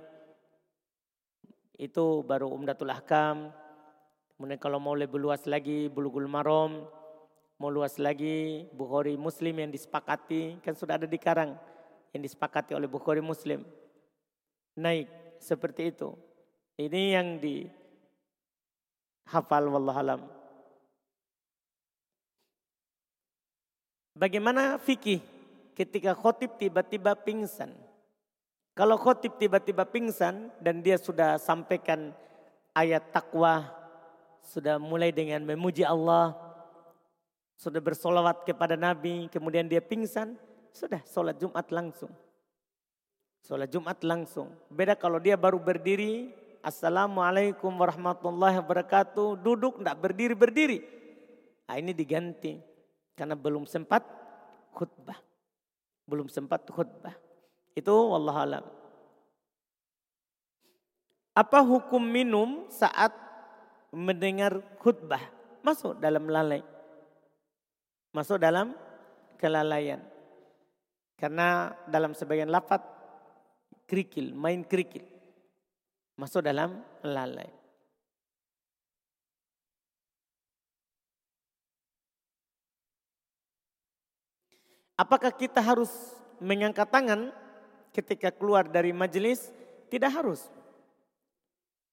Itu baru Umdatul Ahkam. Kemudian kalau mau lebih luas lagi Bulughul Maram, mau luas lagi Bukhari Muslim yang disepakati, kan sudah ada di Karang yang disepakati oleh Bukhari Muslim. Naik seperti itu. Ini yang di hafal wallahualam. Bagaimana fikih ketika khotib tiba-tiba pingsan? Kalau khotib tiba-tiba pingsan dan dia sudah sampaikan ayat takwa, sudah mulai dengan memuji Allah, sudah bersolawat kepada Nabi, kemudian dia pingsan, sudah sholat Jumat langsung. Sholat Jumat langsung. Beda kalau dia baru berdiri, Assalamualaikum warahmatullahi wabarakatuh. Duduk tidak berdiri-berdiri. Nah, ini diganti. Karena belum sempat khutbah. Belum sempat khutbah. Itu wallah alam. Apa hukum minum saat mendengar khutbah? Masuk dalam lalai. Masuk dalam kelalaian. Karena dalam sebagian lapat kerikil, main kerikil masuk dalam lalai. Apakah kita harus mengangkat tangan ketika keluar dari majelis? Tidak harus.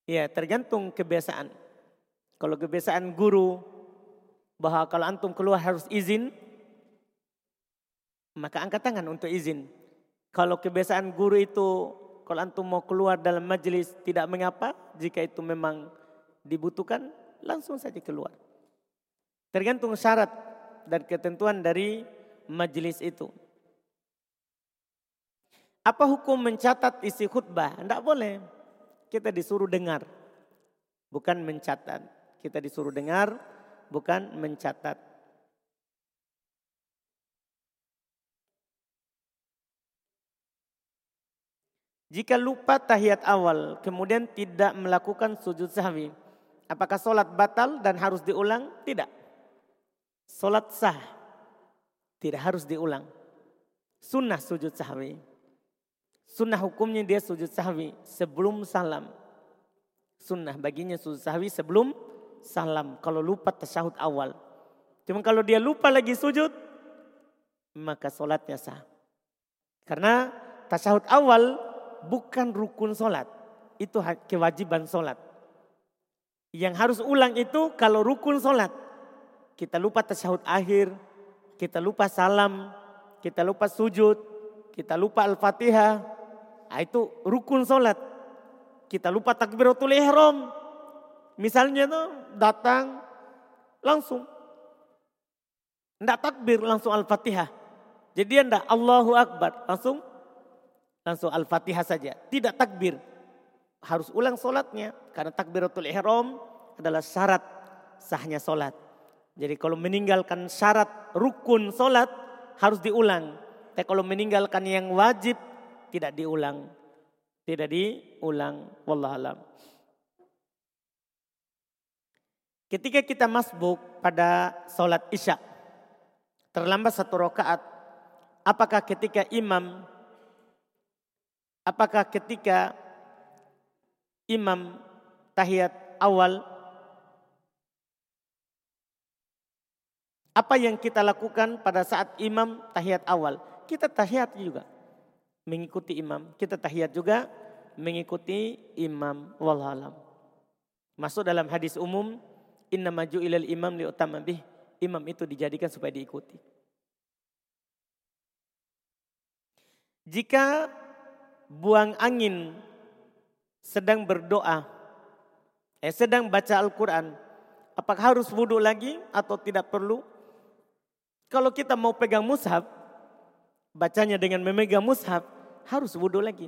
Ya, tergantung kebiasaan. Kalau kebiasaan guru bahwa kalau antum keluar harus izin, maka angkat tangan untuk izin. Kalau kebiasaan guru itu Kalau antum mau keluar dalam majelis tidak mengapa. Jika itu memang dibutuhkan langsung saja keluar. Tergantung syarat dan ketentuan dari majelis itu. Apa hukum mencatat isi khutbah? Tidak boleh. Kita disuruh dengar. Bukan mencatat. Kita disuruh dengar, bukan mencatat. Jika lupa tahiyat awal, kemudian tidak melakukan sujud sahwi. Apakah sholat batal dan harus diulang? Tidak. Sholat sah. Tidak harus diulang. Sunnah sujud sahwi. Sunnah hukumnya dia sujud sahwi sebelum salam. Sunnah baginya sujud sahwi sebelum salam. Kalau lupa tasyahud awal. Cuma kalau dia lupa lagi sujud, maka sholatnya sah. Karena tasyahud awal bukan rukun sholat. Itu kewajiban sholat. Yang harus ulang itu kalau rukun sholat. Kita lupa tasyahud akhir, kita lupa salam, kita lupa sujud, kita lupa al-fatihah, Nah, itu rukun sholat. Kita lupa takbiratul ihram. Misalnya tuh datang langsung. Tidak takbir langsung al-fatihah. Jadi anda Allahu Akbar langsung langsung al-fatihah saja. Tidak takbir. Harus ulang sholatnya. Karena takbiratul ihram adalah syarat sahnya sholat. Jadi kalau meninggalkan syarat rukun sholat harus diulang. Tapi kalau meninggalkan yang wajib tidak diulang. Tidak diulang. Wallahualam. Ketika kita masbuk pada sholat isya. Terlambat satu rakaat. Apakah ketika imam. Apakah ketika imam tahiyat awal. Apa yang kita lakukan pada saat imam tahiyat awal? Kita tahiyat juga mengikuti imam. Kita tahiyat juga mengikuti imam. Wallahualam. Masuk dalam hadis umum, inna maju ilal imam li bih. Imam itu dijadikan supaya diikuti. Jika buang angin sedang berdoa, eh, sedang baca Al-Quran, apakah harus wudhu lagi atau tidak perlu? Kalau kita mau pegang mushaf, bacanya dengan memegang mushaf, harus wudhu lagi.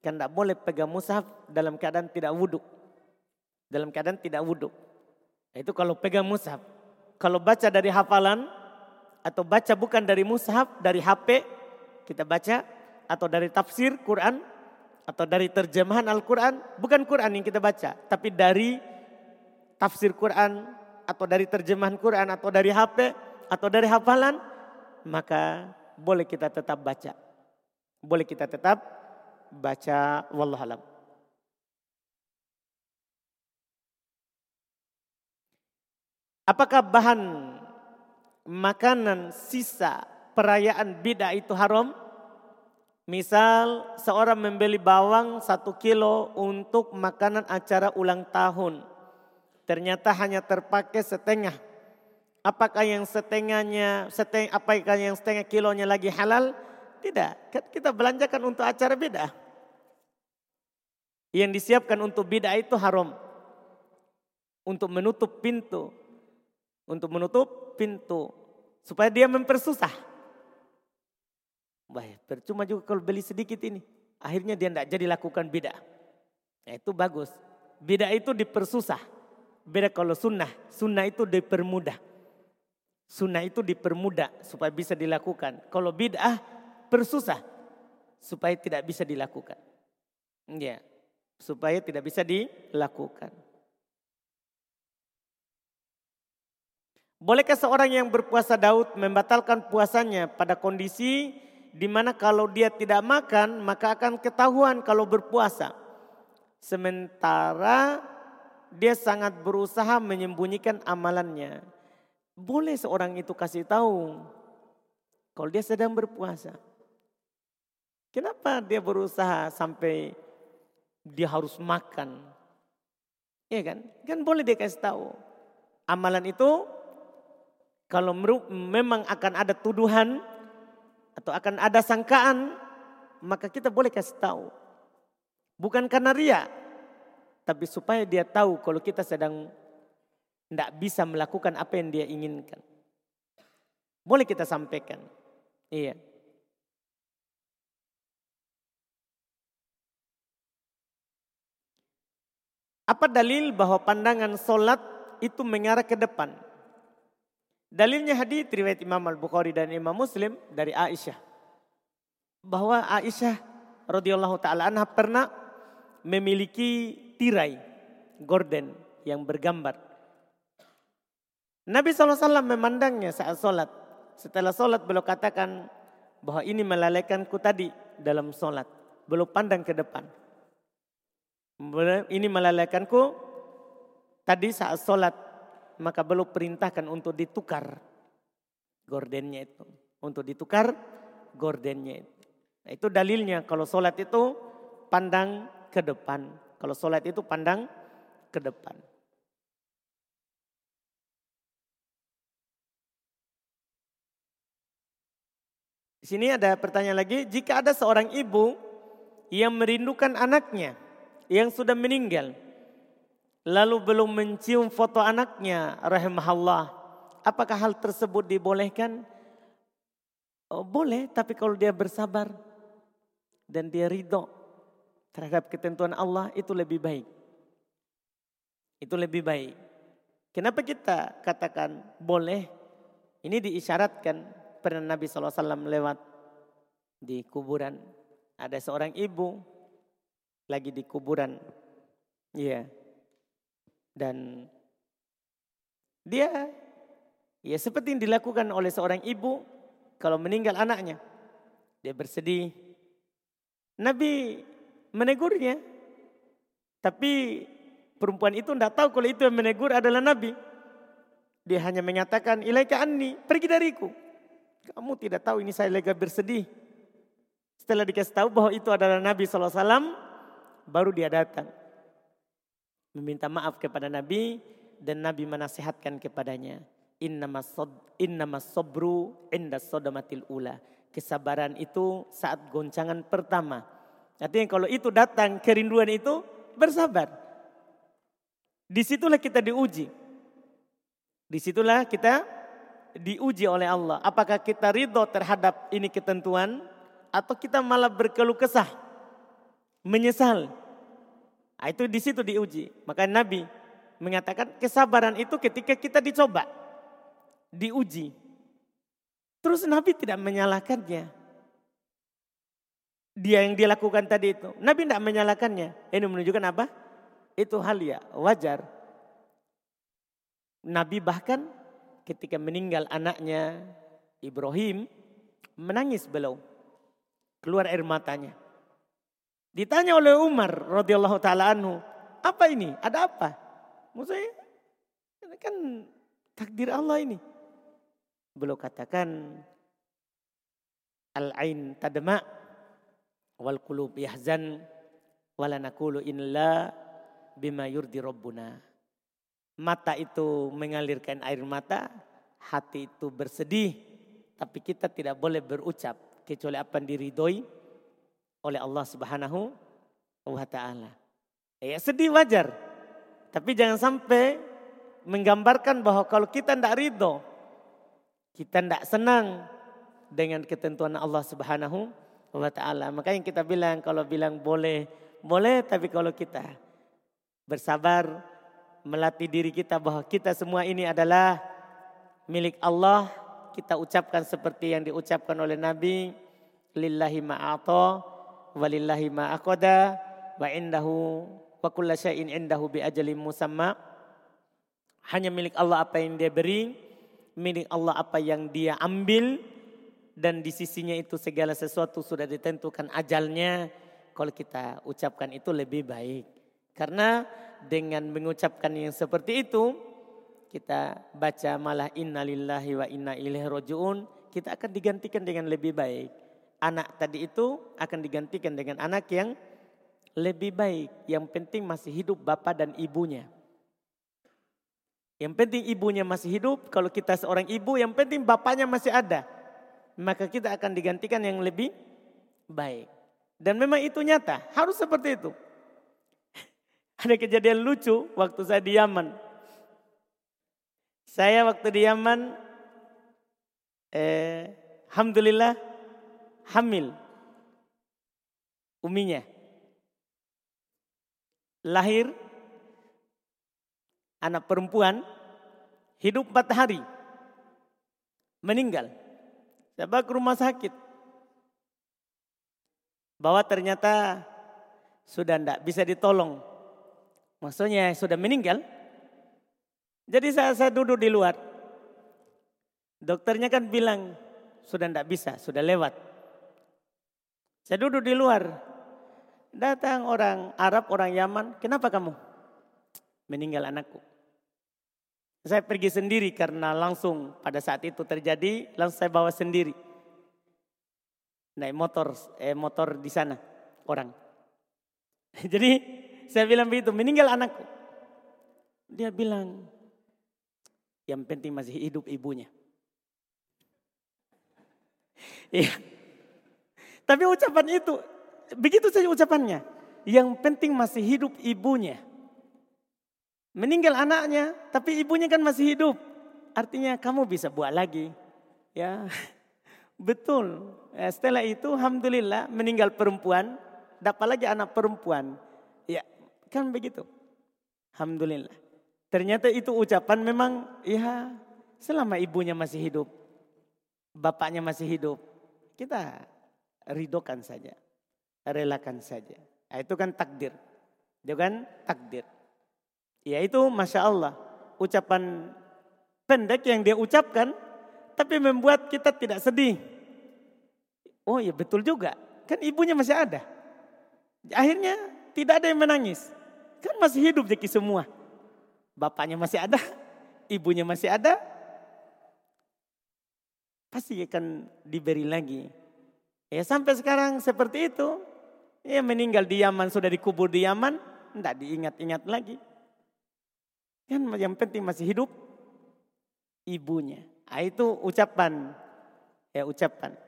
Kan tidak boleh pegang mushaf dalam keadaan tidak wudhu. Dalam keadaan tidak wudhu. Itu kalau pegang mushaf. Kalau baca dari hafalan atau baca bukan dari mushaf, dari HP kita baca atau dari tafsir Quran atau dari terjemahan Al-Quran, bukan Quran yang kita baca, tapi dari tafsir Quran atau dari terjemahan Quran atau dari HP atau dari hafalan, maka boleh kita tetap baca. Boleh kita tetap baca wallahualam. Apakah bahan makanan sisa perayaan bid'ah itu haram? Misal seorang membeli bawang satu kilo untuk makanan acara ulang tahun. Ternyata hanya terpakai setengah. Apakah yang setengahnya, setengah, apakah yang setengah kilonya lagi halal? Tidak, kan kita belanjakan untuk acara beda. Yang disiapkan untuk beda itu haram. Untuk menutup pintu. Untuk menutup pintu. Supaya dia mempersusah. Baik, percuma juga kalau beli sedikit ini. Akhirnya dia tidak jadi lakukan beda. Nah, itu bagus. Beda itu dipersusah. Beda kalau sunnah. Sunnah itu dipermudah. Sunnah itu dipermudah supaya bisa dilakukan. Kalau bid'ah bersusah supaya tidak bisa dilakukan. Ya, supaya tidak bisa dilakukan. Bolehkah seorang yang berpuasa Daud membatalkan puasanya pada kondisi di mana kalau dia tidak makan maka akan ketahuan kalau berpuasa. Sementara dia sangat berusaha menyembunyikan amalannya. Boleh seorang itu kasih tahu kalau dia sedang berpuasa. Kenapa dia berusaha sampai dia harus makan? Iya kan? Kan boleh dia kasih tahu. Amalan itu kalau memang akan ada tuduhan atau akan ada sangkaan, maka kita boleh kasih tahu. Bukan karena ria, tapi supaya dia tahu kalau kita sedang tidak bisa melakukan apa yang dia inginkan. Boleh kita sampaikan. Iya. Apa dalil bahwa pandangan solat itu mengarah ke depan? Dalilnya hadis riwayat Imam Al-Bukhari dan Imam Muslim dari Aisyah. Bahwa Aisyah radhiyallahu taala anha pernah memiliki tirai gorden yang bergambar. Nabi SAW memandangnya saat sholat. Setelah sholat beliau katakan bahwa ini melalaikanku tadi dalam sholat. Beliau pandang ke depan. Ini melalaikanku tadi saat sholat. Maka beliau perintahkan untuk ditukar gordennya itu. Untuk ditukar gordennya itu. Nah, itu dalilnya kalau sholat itu pandang ke depan. Kalau sholat itu pandang ke depan. Di sini ada pertanyaan lagi, jika ada seorang ibu yang merindukan anaknya yang sudah meninggal, lalu belum mencium foto anaknya, rahimahullah, apakah hal tersebut dibolehkan? Oh, boleh, tapi kalau dia bersabar dan dia ridho terhadap ketentuan Allah itu lebih baik. Itu lebih baik. Kenapa kita katakan boleh? Ini diisyaratkan pernah Nabi SAW lewat di kuburan. Ada seorang ibu lagi di kuburan. Iya. Dan dia ya seperti yang dilakukan oleh seorang ibu kalau meninggal anaknya. Dia bersedih. Nabi menegurnya. Tapi perempuan itu tidak tahu kalau itu yang menegur adalah Nabi. Dia hanya mengatakan, ilaika anni, pergi dariku. Kamu tidak tahu ini saya lega bersedih. Setelah dikasih tahu bahwa itu adalah Nabi SAW, baru dia datang. Meminta maaf kepada Nabi dan Nabi menasihatkan kepadanya. Innama sobru inda sodamatil ula. Kesabaran itu saat goncangan pertama. Artinya kalau itu datang kerinduan itu bersabar. Di situlah kita diuji. Di situlah kita diuji oleh Allah. Apakah kita ridho terhadap ini ketentuan atau kita malah berkeluh kesah, menyesal. Nah, itu di situ diuji. Maka Nabi mengatakan kesabaran itu ketika kita dicoba, diuji. Terus Nabi tidak menyalahkannya. Dia yang dilakukan tadi itu. Nabi tidak menyalahkannya. Ini menunjukkan apa? Itu hal ya wajar. Nabi bahkan ketika meninggal anaknya Ibrahim menangis beliau. Keluar air matanya. Ditanya oleh Umar radhiyallahu taala anhu, "Apa ini? Ada apa?" Maksudnya ini kan takdir Allah ini. Beliau katakan al-ain tadma wal qulub yahzan wala naqulu illa bima yurdi rabbuna mata itu mengalirkan air mata, hati itu bersedih, tapi kita tidak boleh berucap kecuali apa yang diridhoi oleh Allah Subhanahu wa taala. Ya sedih wajar. Tapi jangan sampai menggambarkan bahwa kalau kita tidak ridho, kita tidak senang dengan ketentuan Allah Subhanahu wa taala. Makanya kita bilang kalau bilang boleh, boleh tapi kalau kita bersabar melatih diri kita bahwa kita semua ini adalah milik Allah. Kita ucapkan seperti yang diucapkan oleh Nabi. Lillahi ma'ata walillahi ma'akoda wa indahu wa kulla syai'in indahu bi ajalim musamma. Hanya milik Allah apa yang dia beri, milik Allah apa yang dia ambil dan di sisinya itu segala sesuatu sudah ditentukan ajalnya. Kalau kita ucapkan itu lebih baik. Karena dengan mengucapkan yang seperti itu, kita baca malah innalillahi wa inna ilaihi rojiun, kita akan digantikan dengan lebih baik. Anak tadi itu akan digantikan dengan anak yang lebih baik. Yang penting masih hidup bapak dan ibunya. Yang penting ibunya masih hidup, kalau kita seorang ibu yang penting bapaknya masih ada. Maka kita akan digantikan yang lebih baik. Dan memang itu nyata, harus seperti itu. Ada kejadian lucu waktu saya di Yaman. Saya waktu di Yaman, eh, Alhamdulillah hamil. Uminya. Lahir anak perempuan hidup empat hari. Meninggal. Bawa ke rumah sakit. Bahwa ternyata sudah tidak bisa ditolong. Maksudnya sudah meninggal. Jadi saya, saya duduk di luar. Dokternya kan bilang sudah tidak bisa, sudah lewat. Saya duduk di luar. Datang orang Arab, orang Yaman. Kenapa kamu? Meninggal anakku. Saya pergi sendiri karena langsung pada saat itu terjadi, langsung saya bawa sendiri. Naik motor, eh, motor di sana orang. Jadi saya bilang begitu, meninggal anakku. Dia bilang, yang penting masih hidup ibunya. Iya. Tapi ucapan itu, begitu saja ucapannya. Yang penting masih hidup ibunya. Meninggal anaknya, tapi ibunya kan masih hidup. Artinya kamu bisa buat lagi. Ya, betul. Ya, setelah itu, alhamdulillah meninggal perempuan, dapat lagi anak perempuan. Ya, kan begitu. Alhamdulillah. Ternyata itu ucapan memang, ya selama ibunya masih hidup, bapaknya masih hidup, kita ridokan saja, relakan saja. Nah, itu kan takdir. Itu kan takdir. Ya itu Masya Allah. Ucapan pendek yang dia ucapkan. Tapi membuat kita tidak sedih. Oh ya betul juga. Kan ibunya masih ada. Akhirnya tidak ada yang menangis. Kan masih hidup jadi semua. Bapaknya masih ada. Ibunya masih ada. Pasti akan diberi lagi. Ya sampai sekarang seperti itu. Ya meninggal di Yaman, sudah dikubur di Yaman. Tidak diingat-ingat lagi. Kan yang penting masih hidup ibunya. Nah, itu ucapan. Ya ucapan.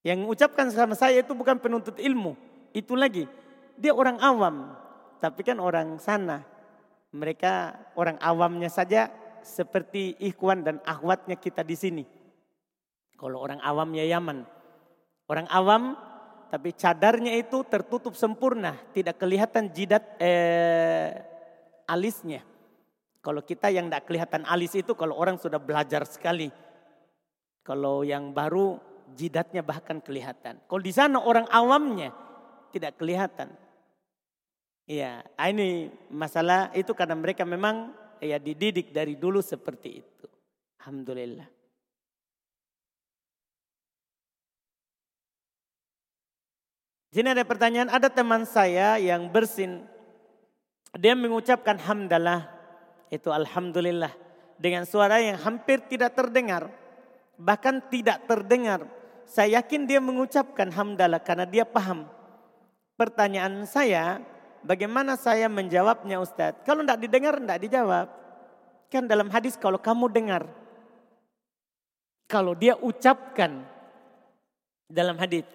Yang ucapkan sama saya itu bukan penuntut ilmu. Itu lagi. Dia orang awam. Tapi kan orang sana. Mereka orang awamnya saja seperti ikhwan dan akhwatnya kita di sini. Kalau orang awamnya Yaman. Orang awam tapi cadarnya itu tertutup sempurna. Tidak kelihatan jidat eh, alisnya. Kalau kita yang tidak kelihatan alis itu kalau orang sudah belajar sekali. Kalau yang baru jidatnya bahkan kelihatan. Kalau di sana orang awamnya tidak kelihatan. Iya, ah, ini masalah itu karena mereka memang ya dididik dari dulu seperti itu. Alhamdulillah. Sini ada pertanyaan, ada teman saya yang bersin. Dia mengucapkan hamdalah itu Alhamdulillah. Dengan suara yang hampir tidak terdengar. Bahkan tidak terdengar. Saya yakin dia mengucapkan hamdalah karena dia paham. Pertanyaan saya, bagaimana saya menjawabnya Ustadz? Kalau tidak didengar, tidak dijawab. Kan dalam hadis kalau kamu dengar. Kalau dia ucapkan dalam hadis.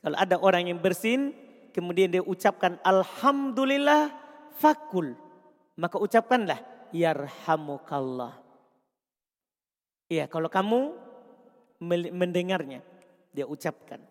Kalau ada orang yang bersin, kemudian dia ucapkan Alhamdulillah fakul maka ucapkanlah yarhamukallah. Iya, kalau kamu mendengarnya, dia ucapkan.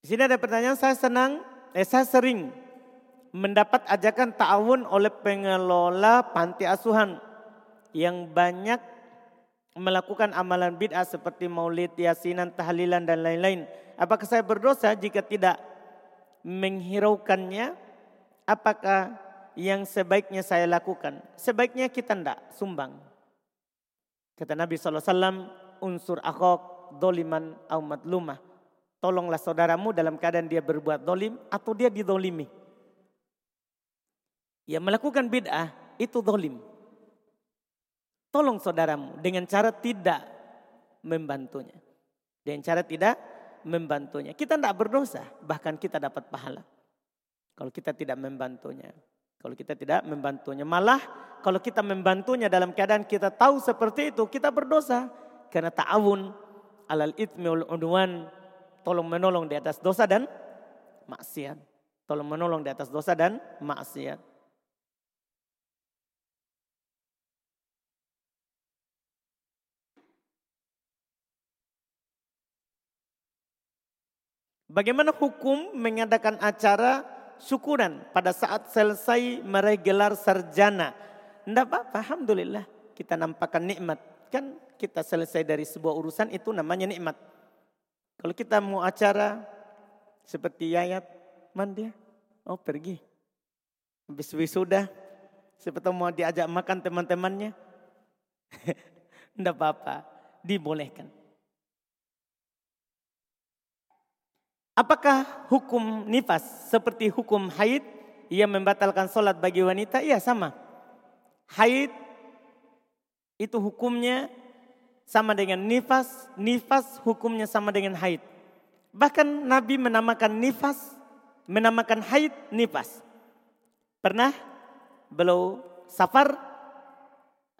Di sini ada pertanyaan, saya senang, eh, saya sering mendapat ajakan ta'awun oleh pengelola panti asuhan yang banyak melakukan amalan bid'ah seperti maulid, yasinan, tahlilan dan lain-lain. Apakah saya berdosa jika tidak menghiraukannya? Apakah yang sebaiknya saya lakukan? Sebaiknya kita tidak sumbang. Kata Nabi SAW, unsur akhok doliman au madlumah Tolonglah saudaramu dalam keadaan dia berbuat dolim atau dia didolimi. Ya melakukan bid'ah itu dolim. Tolong saudaramu dengan cara tidak membantunya. Dengan cara tidak membantunya. Kita tidak berdosa, bahkan kita dapat pahala. Kalau kita tidak membantunya. Kalau kita tidak membantunya. Malah kalau kita membantunya dalam keadaan kita tahu seperti itu, kita berdosa. Karena ta'awun alal itmi wal. Tolong menolong di atas dosa dan maksiat. Tolong menolong di atas dosa dan maksiat. Bagaimana hukum mengadakan acara syukuran pada saat selesai meraih gelar sarjana? Tidak apa-apa, Alhamdulillah. Kita nampakkan nikmat. Kan kita selesai dari sebuah urusan itu namanya nikmat. Kalau kita mau acara seperti Yayat, mana Oh pergi. Habis wisuda, seperti mau diajak makan teman-temannya. Tidak apa-apa, dibolehkan. Apakah hukum nifas seperti hukum haid yang membatalkan sholat bagi wanita? Iya sama. Haid itu hukumnya sama dengan nifas. Nifas hukumnya sama dengan haid. Bahkan Nabi menamakan nifas, menamakan haid nifas. Pernah beliau safar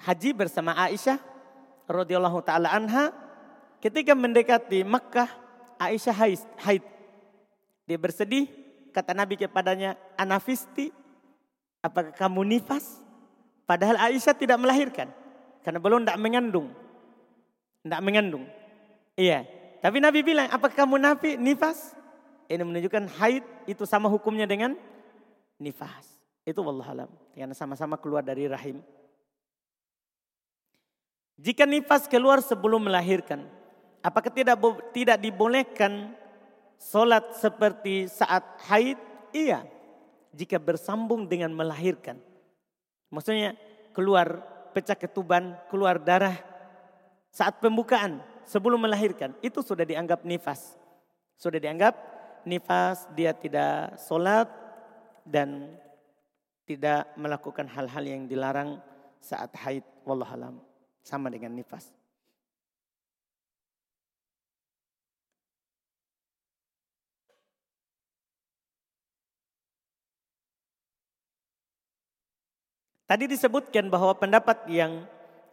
haji bersama Aisyah radhiyallahu taala anha ketika mendekati Makkah Aisyah haid, haid dia bersedih, kata Nabi kepadanya, Anafisti, apakah kamu nifas? Padahal Aisyah tidak melahirkan. Karena belum tidak mengandung. Tidak mengandung. Iya. Tapi Nabi bilang, apakah kamu nafi, nifas? Ini menunjukkan haid itu sama hukumnya dengan nifas. Itu wallahualam. Karena sama-sama keluar dari rahim. Jika nifas keluar sebelum melahirkan, apakah tidak tidak dibolehkan Solat seperti saat haid, iya. Jika bersambung dengan melahirkan. Maksudnya keluar pecah ketuban, keluar darah saat pembukaan sebelum melahirkan. Itu sudah dianggap nifas. Sudah dianggap nifas, dia tidak solat dan tidak melakukan hal-hal yang dilarang saat haid. Wallahualam. Sama dengan nifas. Tadi disebutkan bahwa pendapat yang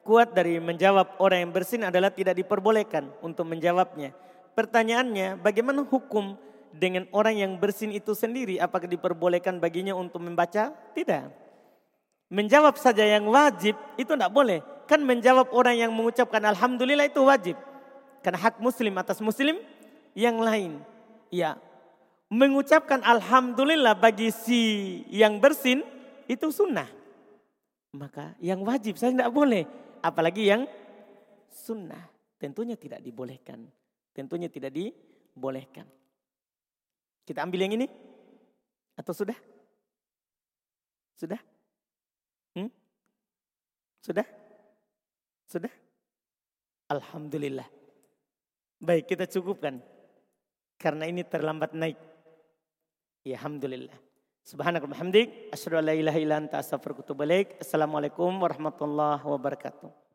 kuat dari menjawab orang yang bersin adalah tidak diperbolehkan untuk menjawabnya. Pertanyaannya, bagaimana hukum dengan orang yang bersin itu sendiri? Apakah diperbolehkan baginya untuk membaca? Tidak. Menjawab saja yang wajib itu tidak boleh. Kan menjawab orang yang mengucapkan Alhamdulillah itu wajib. Karena hak muslim atas muslim yang lain. Ya, mengucapkan Alhamdulillah bagi si yang bersin itu sunnah. Maka yang wajib saya tidak boleh. Apalagi yang sunnah. Tentunya tidak dibolehkan. Tentunya tidak dibolehkan. Kita ambil yang ini? Atau sudah? Sudah? Hmm? Sudah? Sudah? Alhamdulillah. Baik kita cukupkan. Karena ini terlambat naik. Ya Alhamdulillah. Subhanakallah hamdik. Asyhadu an la ilaha illa anta astaghfiruka wa atubu Assalamualaikum warahmatullahi wabarakatuh.